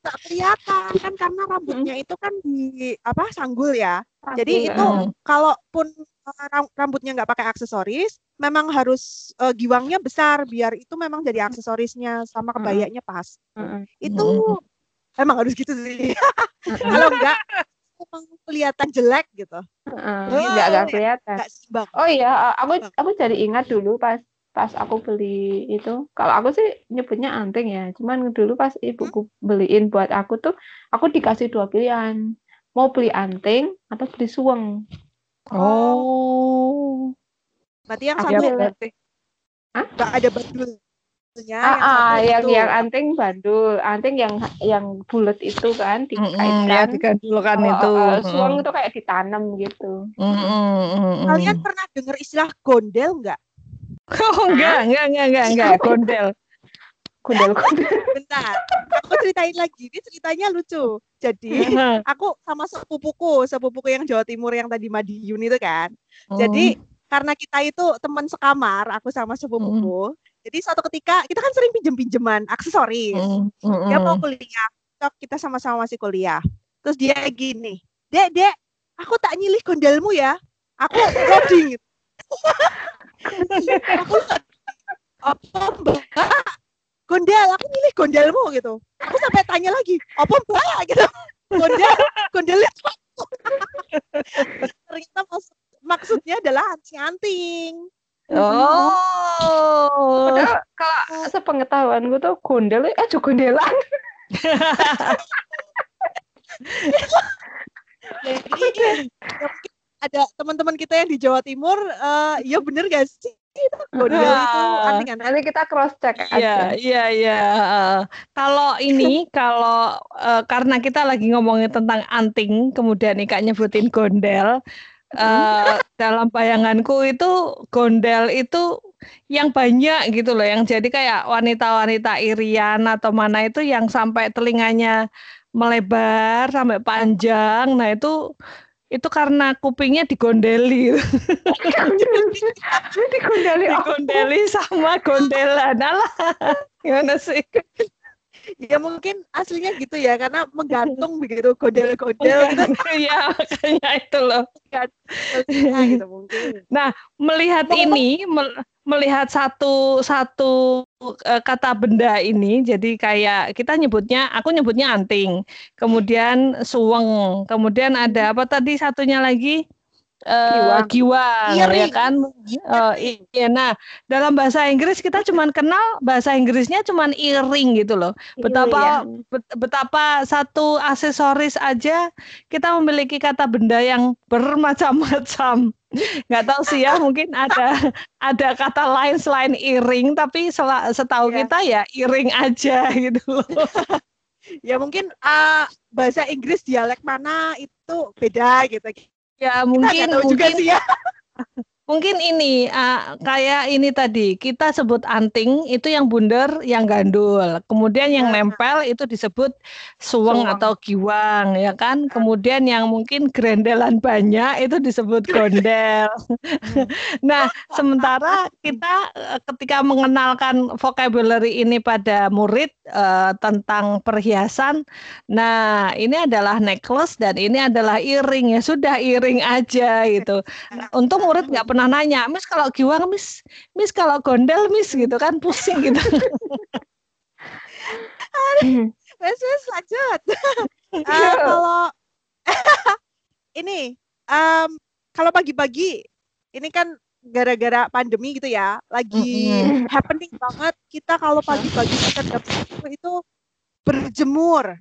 nggak kelihatan kan karena rambutnya itu kan di apa sanggul ya. Jadi itu eh, kalaupun ram- rambutnya nggak pakai aksesoris, memang harus uh, giwangnya besar biar itu memang jadi aksesorisnya sama kebayanya pas. eh, Itu emang harus gitu sih. (laughs) Kalau enggak emang kelihatan jelek gitu. eh, Iya. nggak nggak kelihatan. Nggak. Oh iya, aku aku jadi ingat dulu pas pas aku beli itu kalau aku sih nyebutnya anting ya cuman dulu pas ibuku beliin buat aku tuh aku dikasih dua pilihan mau beli anting atau beli suweng Oh. Berarti yang satu berarti. nggak ada bandulnya. ah, yang ah, satu yang itu. yang anting bandul anting yang yang bulat itu kan Mm-mm, dikaitkan ya digandulkan Oh, itu. oh, oh, suweng itu kayak ditanam gitu Mm-mm, mm-mm. Kalian pernah dengar istilah gondel nggak? Oh enggak, enggak, enggak, enggak, enggak, gondel. gundel Bentar, aku ceritain lagi. Ini ceritanya lucu. Jadi aku sama sepupuku, sepupuku yang Jawa Timur yang tadi Madiun itu kan. Jadi karena kita itu teman sekamar, aku sama sepupuku. Jadi suatu ketika kita kan sering pinjem-pinjeman aksesoris. Mm, Dia mau kuliah, kita sama-sama masih kuliah. Terus dia gini, Dek, Dek, aku tak nyilih gondelmu ya. Aku (laughs) loading. (laughs) aku apa mbak? Gondel, aku nyilih gondelmu gitu. Aku sampai tanya lagi, apa mbak gitu. Gondel, gondelnya? Ternyata maksud, maksudnya adalah anting-anting. Oh. Padahal kalau sepengetahuanku tuh gondel eh juga gondelan (laughs) Jadi ya mungkin ada teman-teman kita yang di Jawa Timur, eh, ya bener gak sih? Itu gondel itu Ah. anting-anting. nanti kita cross check Iya, aja iya, iya. Kalau ini, (laughs) kalau eh, karena kita lagi ngomongin tentang anting, kemudian Ika nyebutin gondel, eh, dalam bayanganku itu gondel itu yang banyak gitu loh, yang jadi kayak wanita-wanita Irian atau mana itu yang sampai telinganya melebar sampai panjang. Nah itu itu karena kupingnya digondeli, digondeli (laughs) digondeli sama gondelan. Alah, gimana sih? Ya mungkin aslinya gitu ya, karena menggantung begitu gondel-gondel gitu. (laughs) Iya, makanya itu loh. Nah, gitu mungkin. Melihat Ngomong- ini, mel- melihat satu satu eh, kata benda ini, jadi kayak kita nyebutnya, aku nyebutnya anting, kemudian suweng, kemudian ada apa tadi satunya lagi? Giwang. giwang, ya kan? Eh, iya, nah dalam bahasa Inggris kita cuman kenal bahasa Inggrisnya cuman earring gitu loh. Betapa Iya. bet- betapa satu aksesoris aja kita memiliki kata benda yang bermacam-macam. (laughs) Nggak tahu sih ya, mungkin ada ada kata lain selain earring, tapi setahu Iya. kita ya earring aja (laughs) gitu loh. (laughs) Ya mungkin ah, bahasa Inggris dialek mana itu beda gitu. Ya mungkin juga mungkin sih ya. (laughs) Mungkin ini ah, kayak ini tadi kita sebut anting itu yang bundar, yang gandul. Kemudian yang Ya. nempel itu disebut suweng Suweng. atau giwang, ya kan? Kemudian yang mungkin grendelan (laughs) banyak itu disebut gondel. (laughs) nah, sementara kita eh, ketika mengenalkan vocabulary ini pada murid eh, tentang perhiasan, nah ini adalah necklace dan ini adalah earring ya sudah earring aja gitu. Untung murid nggak pernah nanya, Miss kalau giwang, Miss, Miss kalau gondel, Miss gitu kan pusing gitu. (laughs) Wes wes lanjut. (laughs) Eh, kalau (laughs) ini em, kalau pagi-pagi ini kan gara-gara pandemi gitu ya, lagi Mm-mm. happening banget kita kalau pagi-pagi 10 itu berjemur.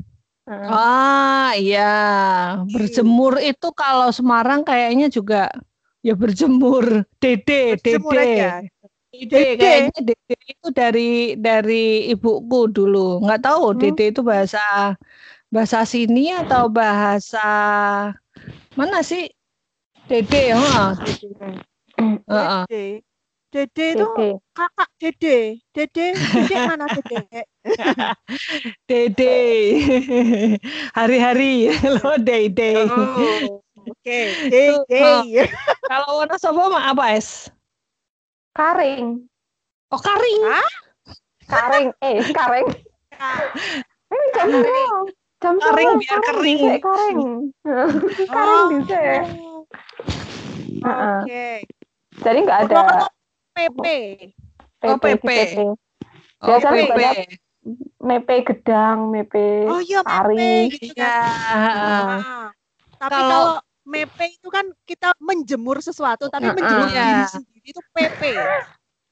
Ah iya, berjemur itu kalau Semarang kayaknya juga ya berjemur. Dede, Berjemur dede. aja. Dede, Dede. kayaknya dede itu dari dari ibuku dulu. Nggak tahu Hmm. dede itu bahasa bahasa sini atau bahasa mana sih? Dede, heeh. Heeh. Dede. Dede itu kakak Dede. Dede, Dede mana Dede? (laughs) Dede. Hari-hari (laughs) lo dede. Oh, Oke, Dede. Kalau Wonosobo mah apa es? Karing. Oh karing. Karing. Eh, karing. (laughs) Eh, jam Karing. Jam Karing biar kering. Karing. Karing bisa. Oh, Oke. Jadi nggak ada Purwokerto PP. Oh, PP. PP. Oh, Biasanya PP. banyak Mepe gedang, mepe Oh iya, Pari. mepe gitu Iya. kan. Ah. Tapi Kalau- kalau mepe itu kan kita menjemur sesuatu, tapi Heeh. menjemur Iya. diri sendiri itu PP.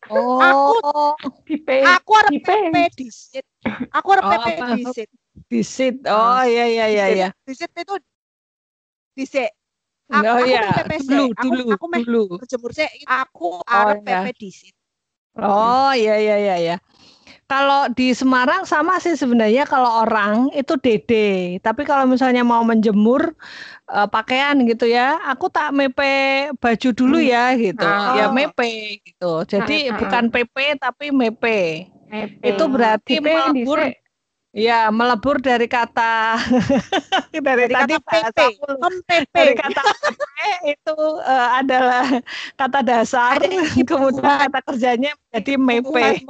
Oh, Di P. Aku arep Di P. PP disit. Aku arep Oh, PP apa? disit. disit. Oh, iya iya iya iya. Disit itu disik. Aku, Oh aku iya, meh PP dulu Aku, dulu aku dulu. berjemur sik. Aku arep iya. PP disit. Oh, iya iya iya iya. Kalau di Semarang sama sih sebenarnya kalau orang itu dede. Tapi kalau misalnya mau menjemur eh, pakaian gitu ya, aku tak mepe baju dulu Hmm. ya gitu. Ah. Ya Oh. mepe gitu. Jadi Ah, ah, bukan PP tapi mepe. Mepeng. Itu berarti P melebur. Ya, melebur dari kata (laughs) dari, Dari tadi kata PP. PP. dari kata PP itu eh, adalah kata dasar, (laughs) kemudian kata kerjanya jadi mepe.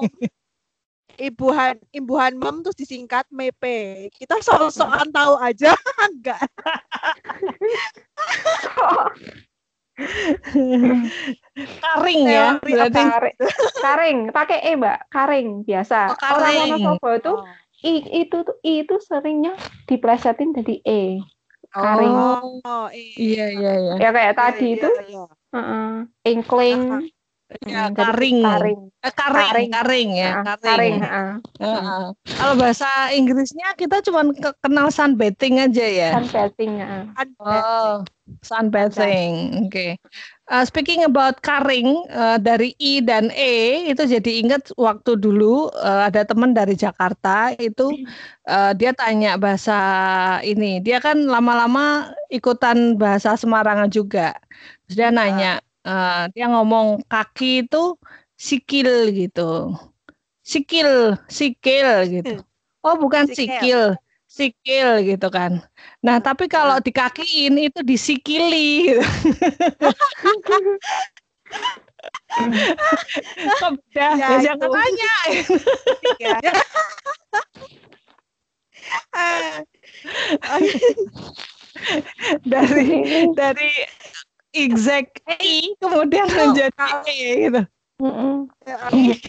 Imbuhan imbuhan mem terus disingkat mepe. Kita sok-sokan tahu aja (laughs) enggak. Karing ya, berarti Karing, karing, pakai e mbak, karing biasa. Oh, Orang karing. Wonosobo itu Oh. i, itu tuh i itu seringnya diplesetin jadi e. Karing. Oh, Oh, iya. iya iya iya. Ya kayak Iya, tadi iya, itu, iya. heeh, inkling, Ya, Hmm, jadi karing. karing, Eh, karing, Karing. karing ya, karing. karing, heeh. Heeh. Kalau bahasa Inggrisnya kita cuma ke- kenal sunbathing aja ya. heeh. Kan Oh, sunbathing. Oke. Uh, speaking about karing uh, dari I dan E itu jadi ingat waktu dulu uh, ada teman dari Jakarta itu uh, dia tanya bahasa ini. Dia kan lama-lama ikutan bahasa Semarangan juga. Terus dia nanya, uh, dia ngomong kaki itu sikil gitu. Sikil, sikil gitu. Oh, bukan Sikil. sikil, gitu kan. Nah, tapi kalau dikakiin itu disikili. gitu. (laughs) Kok beda? Ya, Ya, jangan tanya. ya. Ah. (laughs) dari (laughs) dari exact I kemudian Itu menjadi kalau- E gitu.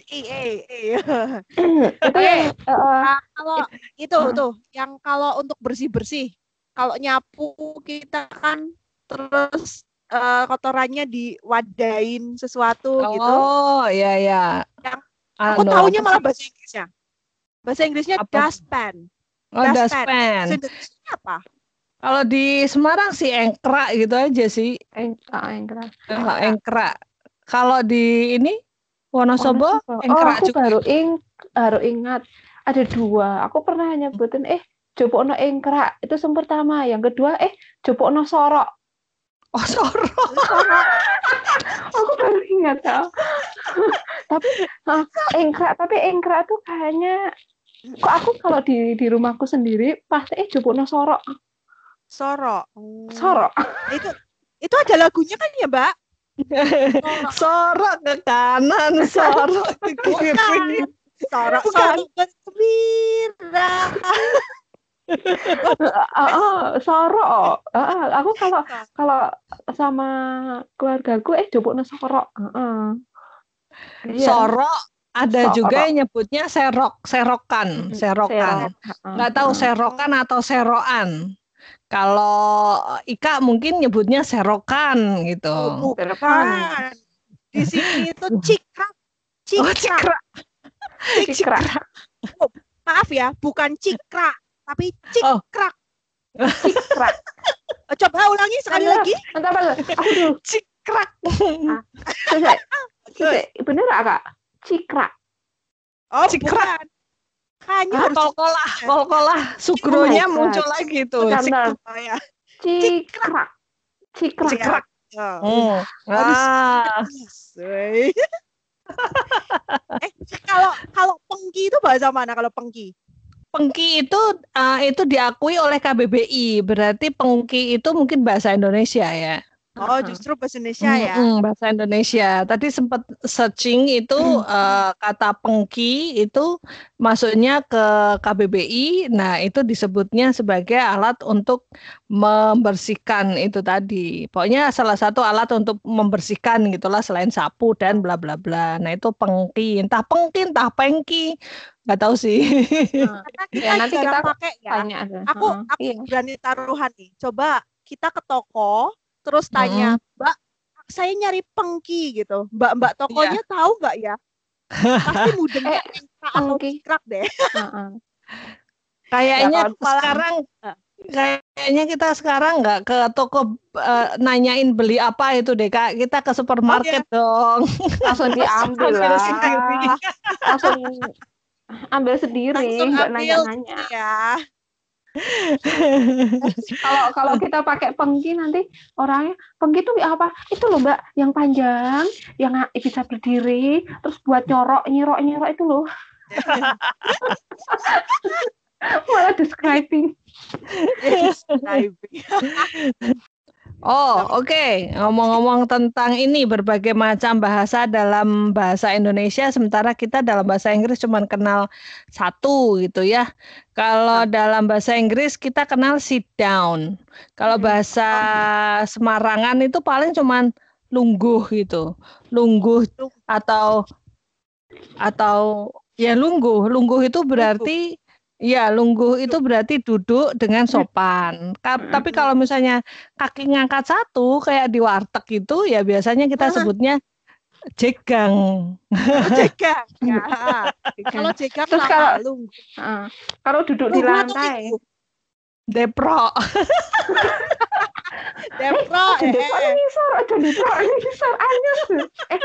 Iya, iya. Itu heeh, Nah, kalau itu Ah. tuh yang kalau untuk bersih-bersih, kalau nyapu kita kan terus eh, kotorannya diwadain sesuatu gitu. Oh, iya iya. Yang- Aku Anu, taunya apa malah bahasa Inggrisnya. Bahasa Inggrisnya Apa? dustpan. oh, dustpan. dustpan. Apa? Kalau di Semarang sih engkrak gitu aja sih. eng- ah, engkrak. Eh, engkrak. Kalau di ini Wonosobo Wonosobo. Oh, engkrak aku juga. baru ing baru ingat ada dua. Aku pernah nyebutin eh Jopokno engkrak itu yang pertama, yang kedua eh Jopokno sorok. Oh, sorok. (laughs) Aku baru ingat tau. tapi ah, engkrak tapi engkrak tuh kayaknya kok aku kalau di di rumahku sendiri pasti eh Jopokno sorok. Sorok. Hmm. Sorok. Itu itu ada lagunya kan ya, Mbak? (laughs) Sorok. sorok ke kanan, sorok ke (laughs) kiri. Bukan. Sorok, Bukan. sorok bergembira. (laughs) Ah, ah, sorok. Ah, ah, aku kalau kalau sama keluargaku eh Jopokno sorok. Ah, ah. Iya. Sorok ada Sorok. juga yang nyebutnya serok, serokan, serokan. Serok. Ah, Nggak tahu ah. serokan atau seroan. Kalau Ika mungkin nyebutnya serokan gitu. Oh, bukan. Di sini itu cikrak. Oh, Cikrak. cikrak. Cikrak. Maaf ya, bukan cikrak, tapi Oh. cikrak. Cikrak. Oh, Coba ulangi sekali Ayo. lagi. Entar, entar. Aku dulu. Cikrak. (laughs) Selesai. Bener kak? Cikrak. Oh, Cikrak. bukan. Hanya Ah, harus kol-kolah, (laughs) kol-kolah. Sugronya Oh muncul lagi tuh. Bentar, bentar. cikrak ya. Cikrak. Cikrak. Oh. Hmm. Harus- Ah, (laughs) eh, kalau kalau pengki itu bahasa mana kalau pengki? Pengki itu eh, itu diakui oleh KBBI, berarti pengki itu mungkin bahasa Indonesia ya. Oh, justru bahasa Indonesia ya. Mm-mm, bahasa Indonesia. Tadi sempat searching itu eh, kata pengki itu masuknya ke KBBI. Nah, itu disebutnya sebagai alat untuk membersihkan itu tadi. Pokoknya salah satu alat untuk membersihkan gitulah selain sapu dan bla bla bla. Nah, itu pengki. Entah pengki, entah pengki. nggak tahu sih. (laughs) Nah, kita Ya, nanti kita pakai ya. Tanya aja. Aku aku iya. berani taruhan nih. Coba kita ke toko terus tanya, "Mbak, saya nyari pengki gitu. Mbak-mbak tokonya tahu nggak ya?" Pasti (laughs) mudengnya Eh, atau cingkrak deh. Heeh. Kayaknya kalau- sekarang kayaknya kita sekarang nggak ke toko eh, nanyain beli apa itu deh kak. Kita ke supermarket dong. langsung (laughs) diambil Ambil lah langsung ambil sendiri Langsung nggak nanya-nanya Ya. Kalau kalau kita pakai pengki nanti orangnya pengki itu apa? Itu loh mbak yang panjang yang bisa berdiri terus buat nyorok nyirok nyirok itu loh. (laughs) Malah describing. Diving. (laughs) Oh, oke. Ngomong-ngomong tentang ini berbagai macam bahasa dalam bahasa Indonesia, sementara kita dalam bahasa Inggris cuma kenal satu gitu ya. Kalau dalam bahasa Inggris kita kenal sit down. Kalau Hmm. bahasa Semarangan itu paling cuman lungguh gitu. Lungguh atau atau ya lungguh. Lungguh itu berarti ya lungguh itu berarti duduk dengan sopan. Ka- Tapi kalau misalnya kaki ngangkat satu kayak di warteg itu ya biasanya kita Ah. sebutnya jegang. Oh, (laughs) jegang. Ya. Kalau jegang Terus kalau- lu. Heeh. kalau duduk di Lungguh lantai? Depro. Depro. (laughs) Aduh, eh, kok eh. ngisor aja (laughs) ngisor anyes eh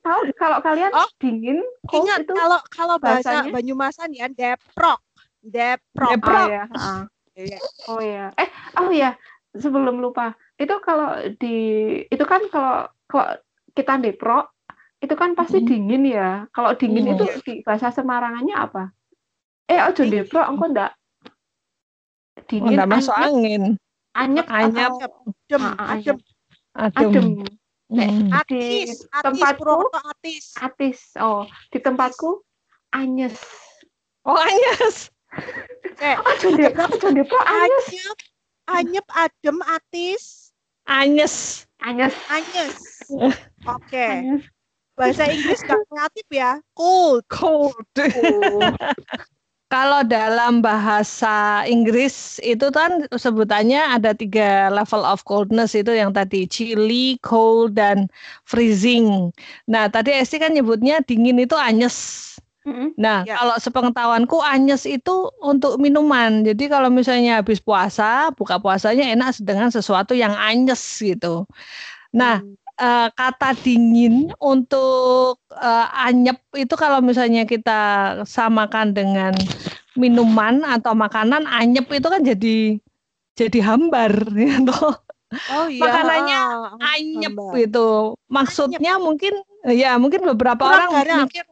tahu kalau kalian Oh, dingin Ingat itu kalau kalau bahasa bahasanya? Banyumasan ya deprok. Deprok. Dep- Pro. oh ya heeh. Iya. oh ya eh oh ya sebelum lupa itu kalau di itu kan kalau kalau kita depro itu kan pasti Mm. dingin ya kalau dingin Mm. itu di bahasa Semarangannya apa eh ojo depro engko ndak Oh, dingin nggak masuk anyep, angin. anyep Anyep. atau Adem, Ah, adem. Adem. adem Nek, Hmm. Atis, atis, tempatku- atis. atis oh di tempatku anyes Oh, anyes. Eh, ojo depro depro anyes anyep, anyep, adem, atis, Anyes. anyes anyes. (laughs) Oke, anyes bahasa Inggris gak kreatif ya. Cold. Cold. Oh. (laughs) Kalau dalam bahasa Inggris itu kan sebutannya ada tiga level of coldness itu yang tadi chilly, cold, dan freezing. Nah tadi Esti kan nyebutnya dingin itu anyes. Nah Ya. kalau sepengetahuanku anyes itu untuk minuman. Jadi kalau misalnya habis puasa, buka puasanya enak dengan sesuatu yang anyes gitu. Nah Hmm. eh, kata dingin untuk eh, anyep itu kalau misalnya kita samakan dengan minuman atau makanan anyep itu kan jadi jadi hambar (laughs) gitu. Oh iya. makanannya ah, Anyep hambar. gitu. Maksudnya mungkin ya mungkin beberapa Kurang orang garam. mikir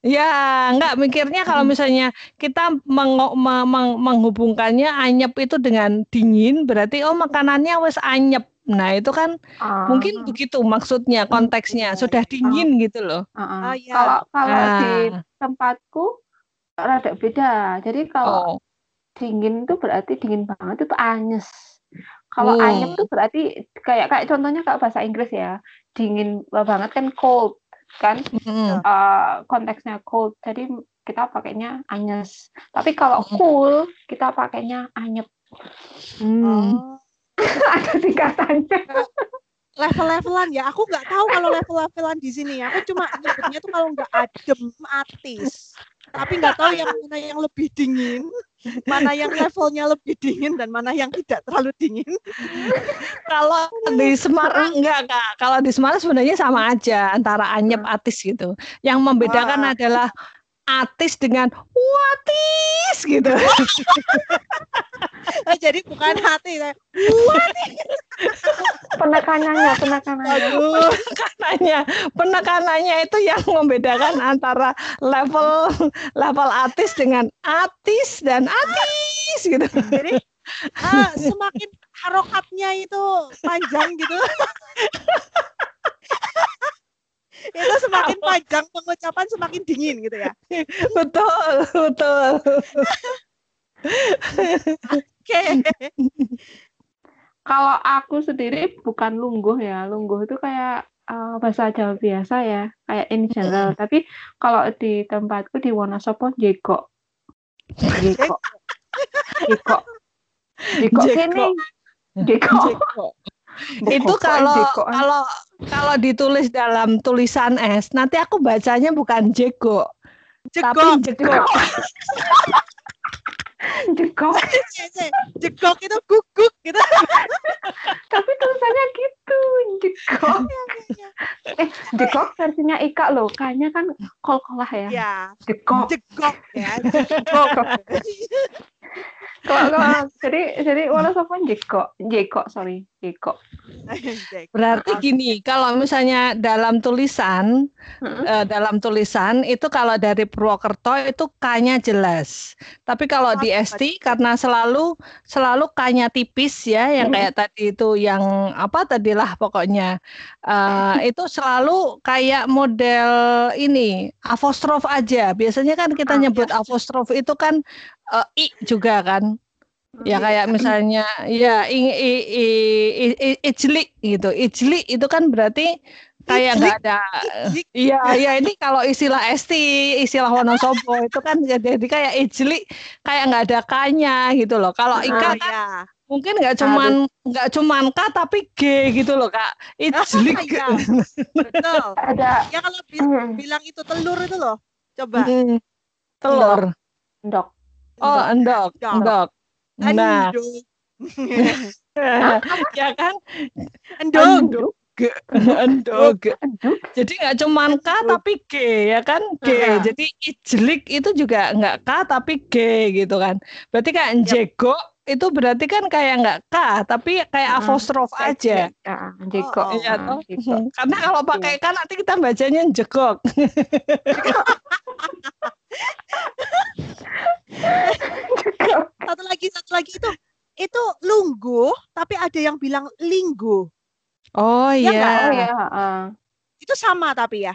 ya enggak mikirnya kalau misalnya kita mengo- me- meng- menghubungkannya anyep itu dengan dingin berarti oh makanannya wes anyep. Nah, itu kan Ah. mungkin begitu maksudnya konteksnya iya, sudah dingin gitu loh. Heeh. Oh, iya. Kalau kalau di Nah, tempatku rada beda. Jadi kalau oh, dingin itu berarti dingin banget itu anyes. Kalau Hmm. anyep itu berarti kayak kayak contohnya kalau bahasa Inggris ya. Dingin banget kan cold kan mm, Eh, konteksnya cold. Jadi kita pakainya anyes. Tapi kalau cool kita pakainya anyep. mm. Oh. (laughs) Ada tingkatannya. level-levelan ya. Aku nggak tahu kalau level-levelan di sini. Aku cuma nyebutnya tuh kalau nggak adem, atis. Tapi nggak tahu yang mana yang lebih dingin, mana yang levelnya lebih dingin dan mana yang tidak terlalu dingin. (laughs) Kalau di Semarang enggak kak. Kalau di Semarang sebenarnya sama aja antara anyep atis gitu. Yang membedakan adalah atis dengan watis gitu. Eh, (laughs) jadi bukan hati. saya. Penekanannya, penekanannya. Aduh. Penekanannya, penekanannya itu yang membedakan antara level level atis dengan atis dan atis gitu. Jadi ah, semakin harokatnya itu panjang gitu. (laughs) itu semakin panjang pengucapan semakin dingin gitu ya. (laughs) Betul, betul. Oke. (laughs) Kalau aku sendiri bukan lungguh ya. Lungguh itu kayak eh, bahasa Jawa biasa ya, kayak in general. Tapi kalau di tempatku di Wonosobo jeko. Jeko. (laughs) Jeko. Jeko Jeko. sini. Jeko. Itu kalau Jeko. kalau kalau ditulis dalam tulisan S, nanti aku bacanya bukan jego, tapi Jegok. (laughs) jegok. Jegok. (laughs) Jegok itu guguk gitu. (laughs) Tapi tulisannya gitu, jegok. Eh, jegok versinya Ika loh. Kayaknya kan kol-kolah ya. Ya, Jegok. jegok ya. Jegok. Kalau jadi jadi wala sapa jegok. Jegok, sorry. Jegok. (laughs) Berarti gini, kalau misalnya dalam tulisan, eh, dalam tulisan itu kalau dari Purwokerto itu K-nya jelas. Tapi kalau di Oh, ST karena selalu selalu K-nya tipis ya, yang kayak tadi itu yang apa tadilah pokoknya eh, itu selalu kayak model ini apostrof aja. Biasanya kan kita Ah, nyebut apostrof itu kan eh, i juga kan. Ya kayak misalnya ya i, i, i, i, i- ijlik gitu. Ijlik itu kan berarti kayak nggak ada. Iya, iya ini kalau istilah ST, istilah Wonosobo itu kan jadi kayak ijlik kayak nggak ada K-nya gitu loh. Kalau Oh, Ika kan ya. mungkin nggak cuman nggak cuman K tapi G gitu loh, Kak. Ijlik. (laughs) Iya, betul. Ada Ya kalau bi- Hmm. bilang itu telur itu loh. Coba. Mm, telur. ndok. Oh, (laughs) endok, Endok. endok. Nah, ya kan? Endok. Endok. Endok. Endok. Jadi nggak cuman K tapi G ya kan G. Heeh. Jadi ijlik itu juga nggak K tapi G gitu kan. Berarti kayak jego itu berarti kan kayak nggak K tapi kayak Heeh. apostrof aja. Ah, jegok. Oh. Iya toh. Karena kalau pakai K nanti kita bacanya jegok. (laughs) Satu lagi, satu lagi itu itu lungguh, tapi ada yang bilang linggu. Oh Ya iya. nggak? Oh ya, heeh. Itu sama tapi ya,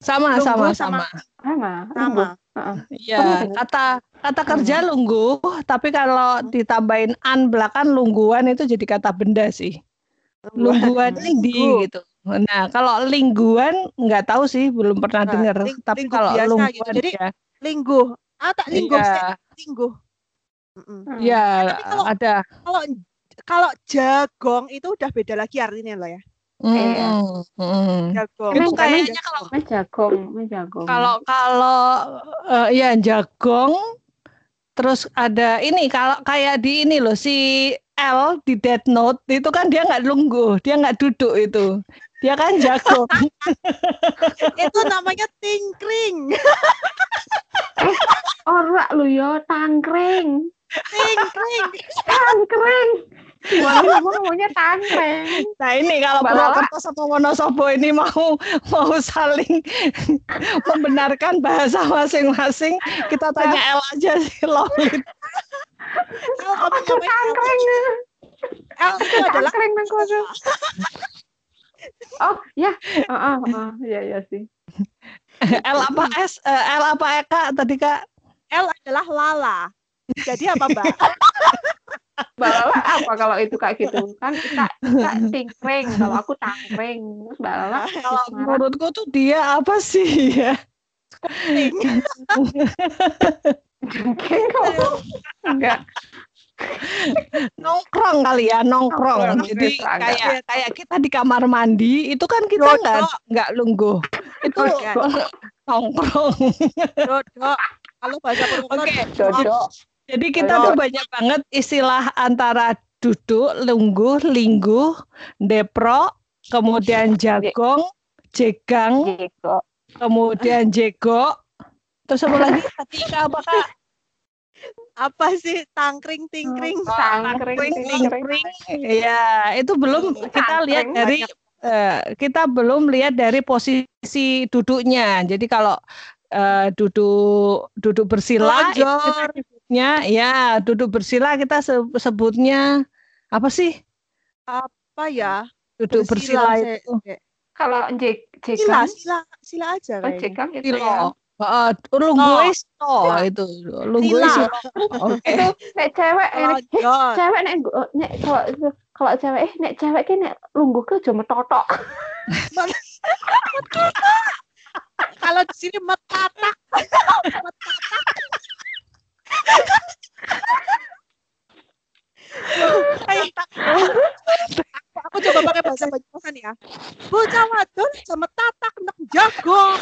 Sama Lungguh sama sama- sama. sama. sama. Iya, bener. kata kata kerja lungguh, tapi kalau ditambahin an belakang lungguan itu jadi kata benda sih. Lungguan Linggu. di gitu. Nah, kalau lingguan nggak tahu sih, belum pernah Nah, dengar. ling- Tapi linggu kalau biasa gitu. lungguan Jadi, ya, Lingguh. Ah, tak lingguh sih, iya, lingguh. Mm-mm. iya, Tapi kalau- ada. Kalau kalau jagong itu udah beda lagi artinya loh ya. Mm, mm. Jagong. Itu kayaknya kalau jagong, jagong. kalau kalau eh, ya jagong, terus ada ini kalau kayak di ini loh si L di Death Note itu kan dia nggak lungguh, dia nggak duduk itu, dia kan jagong. (laughs) itu namanya tingkring. (laughs) ora lu yo tangkring. tingkring. Tangkring. Ngomongnya tangkring? Nah ini kalau Mbak Lala. Purwokerto sama Wonosobo ini mau mau saling (laughs) membenarkan bahasa masing-masing, kita tanya L aja sih Lolit. El, kamu ngapain? tangkring. El itu adalah Tangkring nang kono. Oh, ya. Heeh, heeh. Iya, iya sih. L apa S, eh, L apa Eka tadi kak? L adalah lala. Jadi apa, Mbak? (laughs) Mbak Lala apa kalau itu kayak gitu? Kan kita kita tingkring, kalau aku tangkring. Terus Mbak Lala Kalau marah. menurutku tuh dia apa sih ya? Ting. Jengking kamu. Enggak. Nongkrong kali ya nongkrong. Nongkrong, Jadi bisa, enggak. kayak kayak kita di kamar mandi itu kan kita nggak nggak lungguh. Itu Iya. (laughs) nongkrong. Dodok. Kalau bahasa Oke. Dodok. Jadi kita Ayo. tuh banyak banget istilah antara duduk, lungguh, lingguh, depro, kemudian jagong, jegang, Jeko. kemudian jego. Terus apa lagi? Tadi Kak, apa kak? Apa sih tangkring tingkring? Tangkring, Tangkring, tangkring. Iya, itu belum kita lihat Tangkring dari eh, kita belum lihat dari posisi duduknya. Jadi kalau eh, duduk duduk bersila Lonjor. sebutnya ya duduk bersila kita se- sebutnya apa sih? Apa ya? Duduk bersila, Bersila, itu Kalau jek Sila, jegang, sila, sila aja oh kayaknya. jegang itu ya. Silo. Heeh, lungguis to itu. Lungguis Sila. silo. Oke. Nek cewek eh, nek Lonjor. cewek nek nek kalau kalau cewek eh nek cewek ki nek lungguh ke cuma totok. Kalau di sini metatak. Aku coba pakai bahasa Banyumasan ya. Bocah wadon sama tatak nek jago.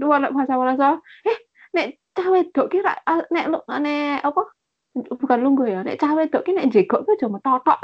Ora nek masa masa eh nek cah wedok ki ra nek nek apa? Bukan lungguh ya nek cah wedok ki nek jegok ki aja metotok.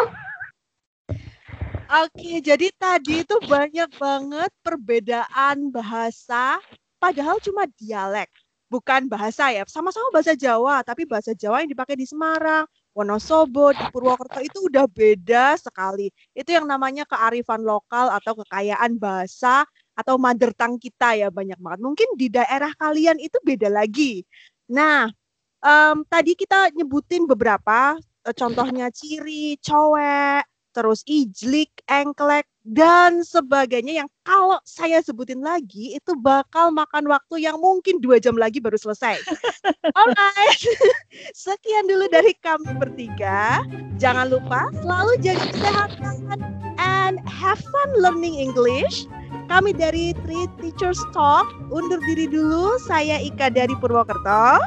Oke, jadi tadi itu banyak banget perbedaan bahasa, padahal cuma dialek, bukan bahasa ya. Sama-sama bahasa Jawa, tapi bahasa Jawa yang dipakai di Semarang, Wonosobo, di Purwokerto itu udah beda sekali. Itu yang namanya kearifan lokal atau kekayaan bahasa atau mother tongue kita ya banyak banget. Mungkin di daerah kalian itu beda lagi. Nah, em, tadi kita nyebutin beberapa, eh, contohnya ciri, cowek, terus ijlik, engklek, dan sebagainya yang kalau saya sebutin lagi itu bakal makan waktu yang mungkin dua jam lagi baru selesai. (laughs) Alright, (laughs) sekian dulu dari kami bertiga. Jangan lupa selalu jaga kesehatan and have fun learning English. Kami dari Three Teachers Talk undur diri dulu. Saya Ika dari Purwokerto.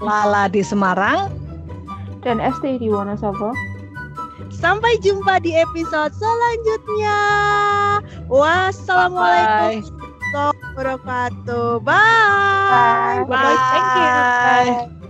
Lala di Semarang. dan ST di Wonosobo Sampai jumpa di episode selanjutnya. Wassalamualaikum warahmatullahi wabarakatuh. Bye. Bye. Bye. Thank you. Bye.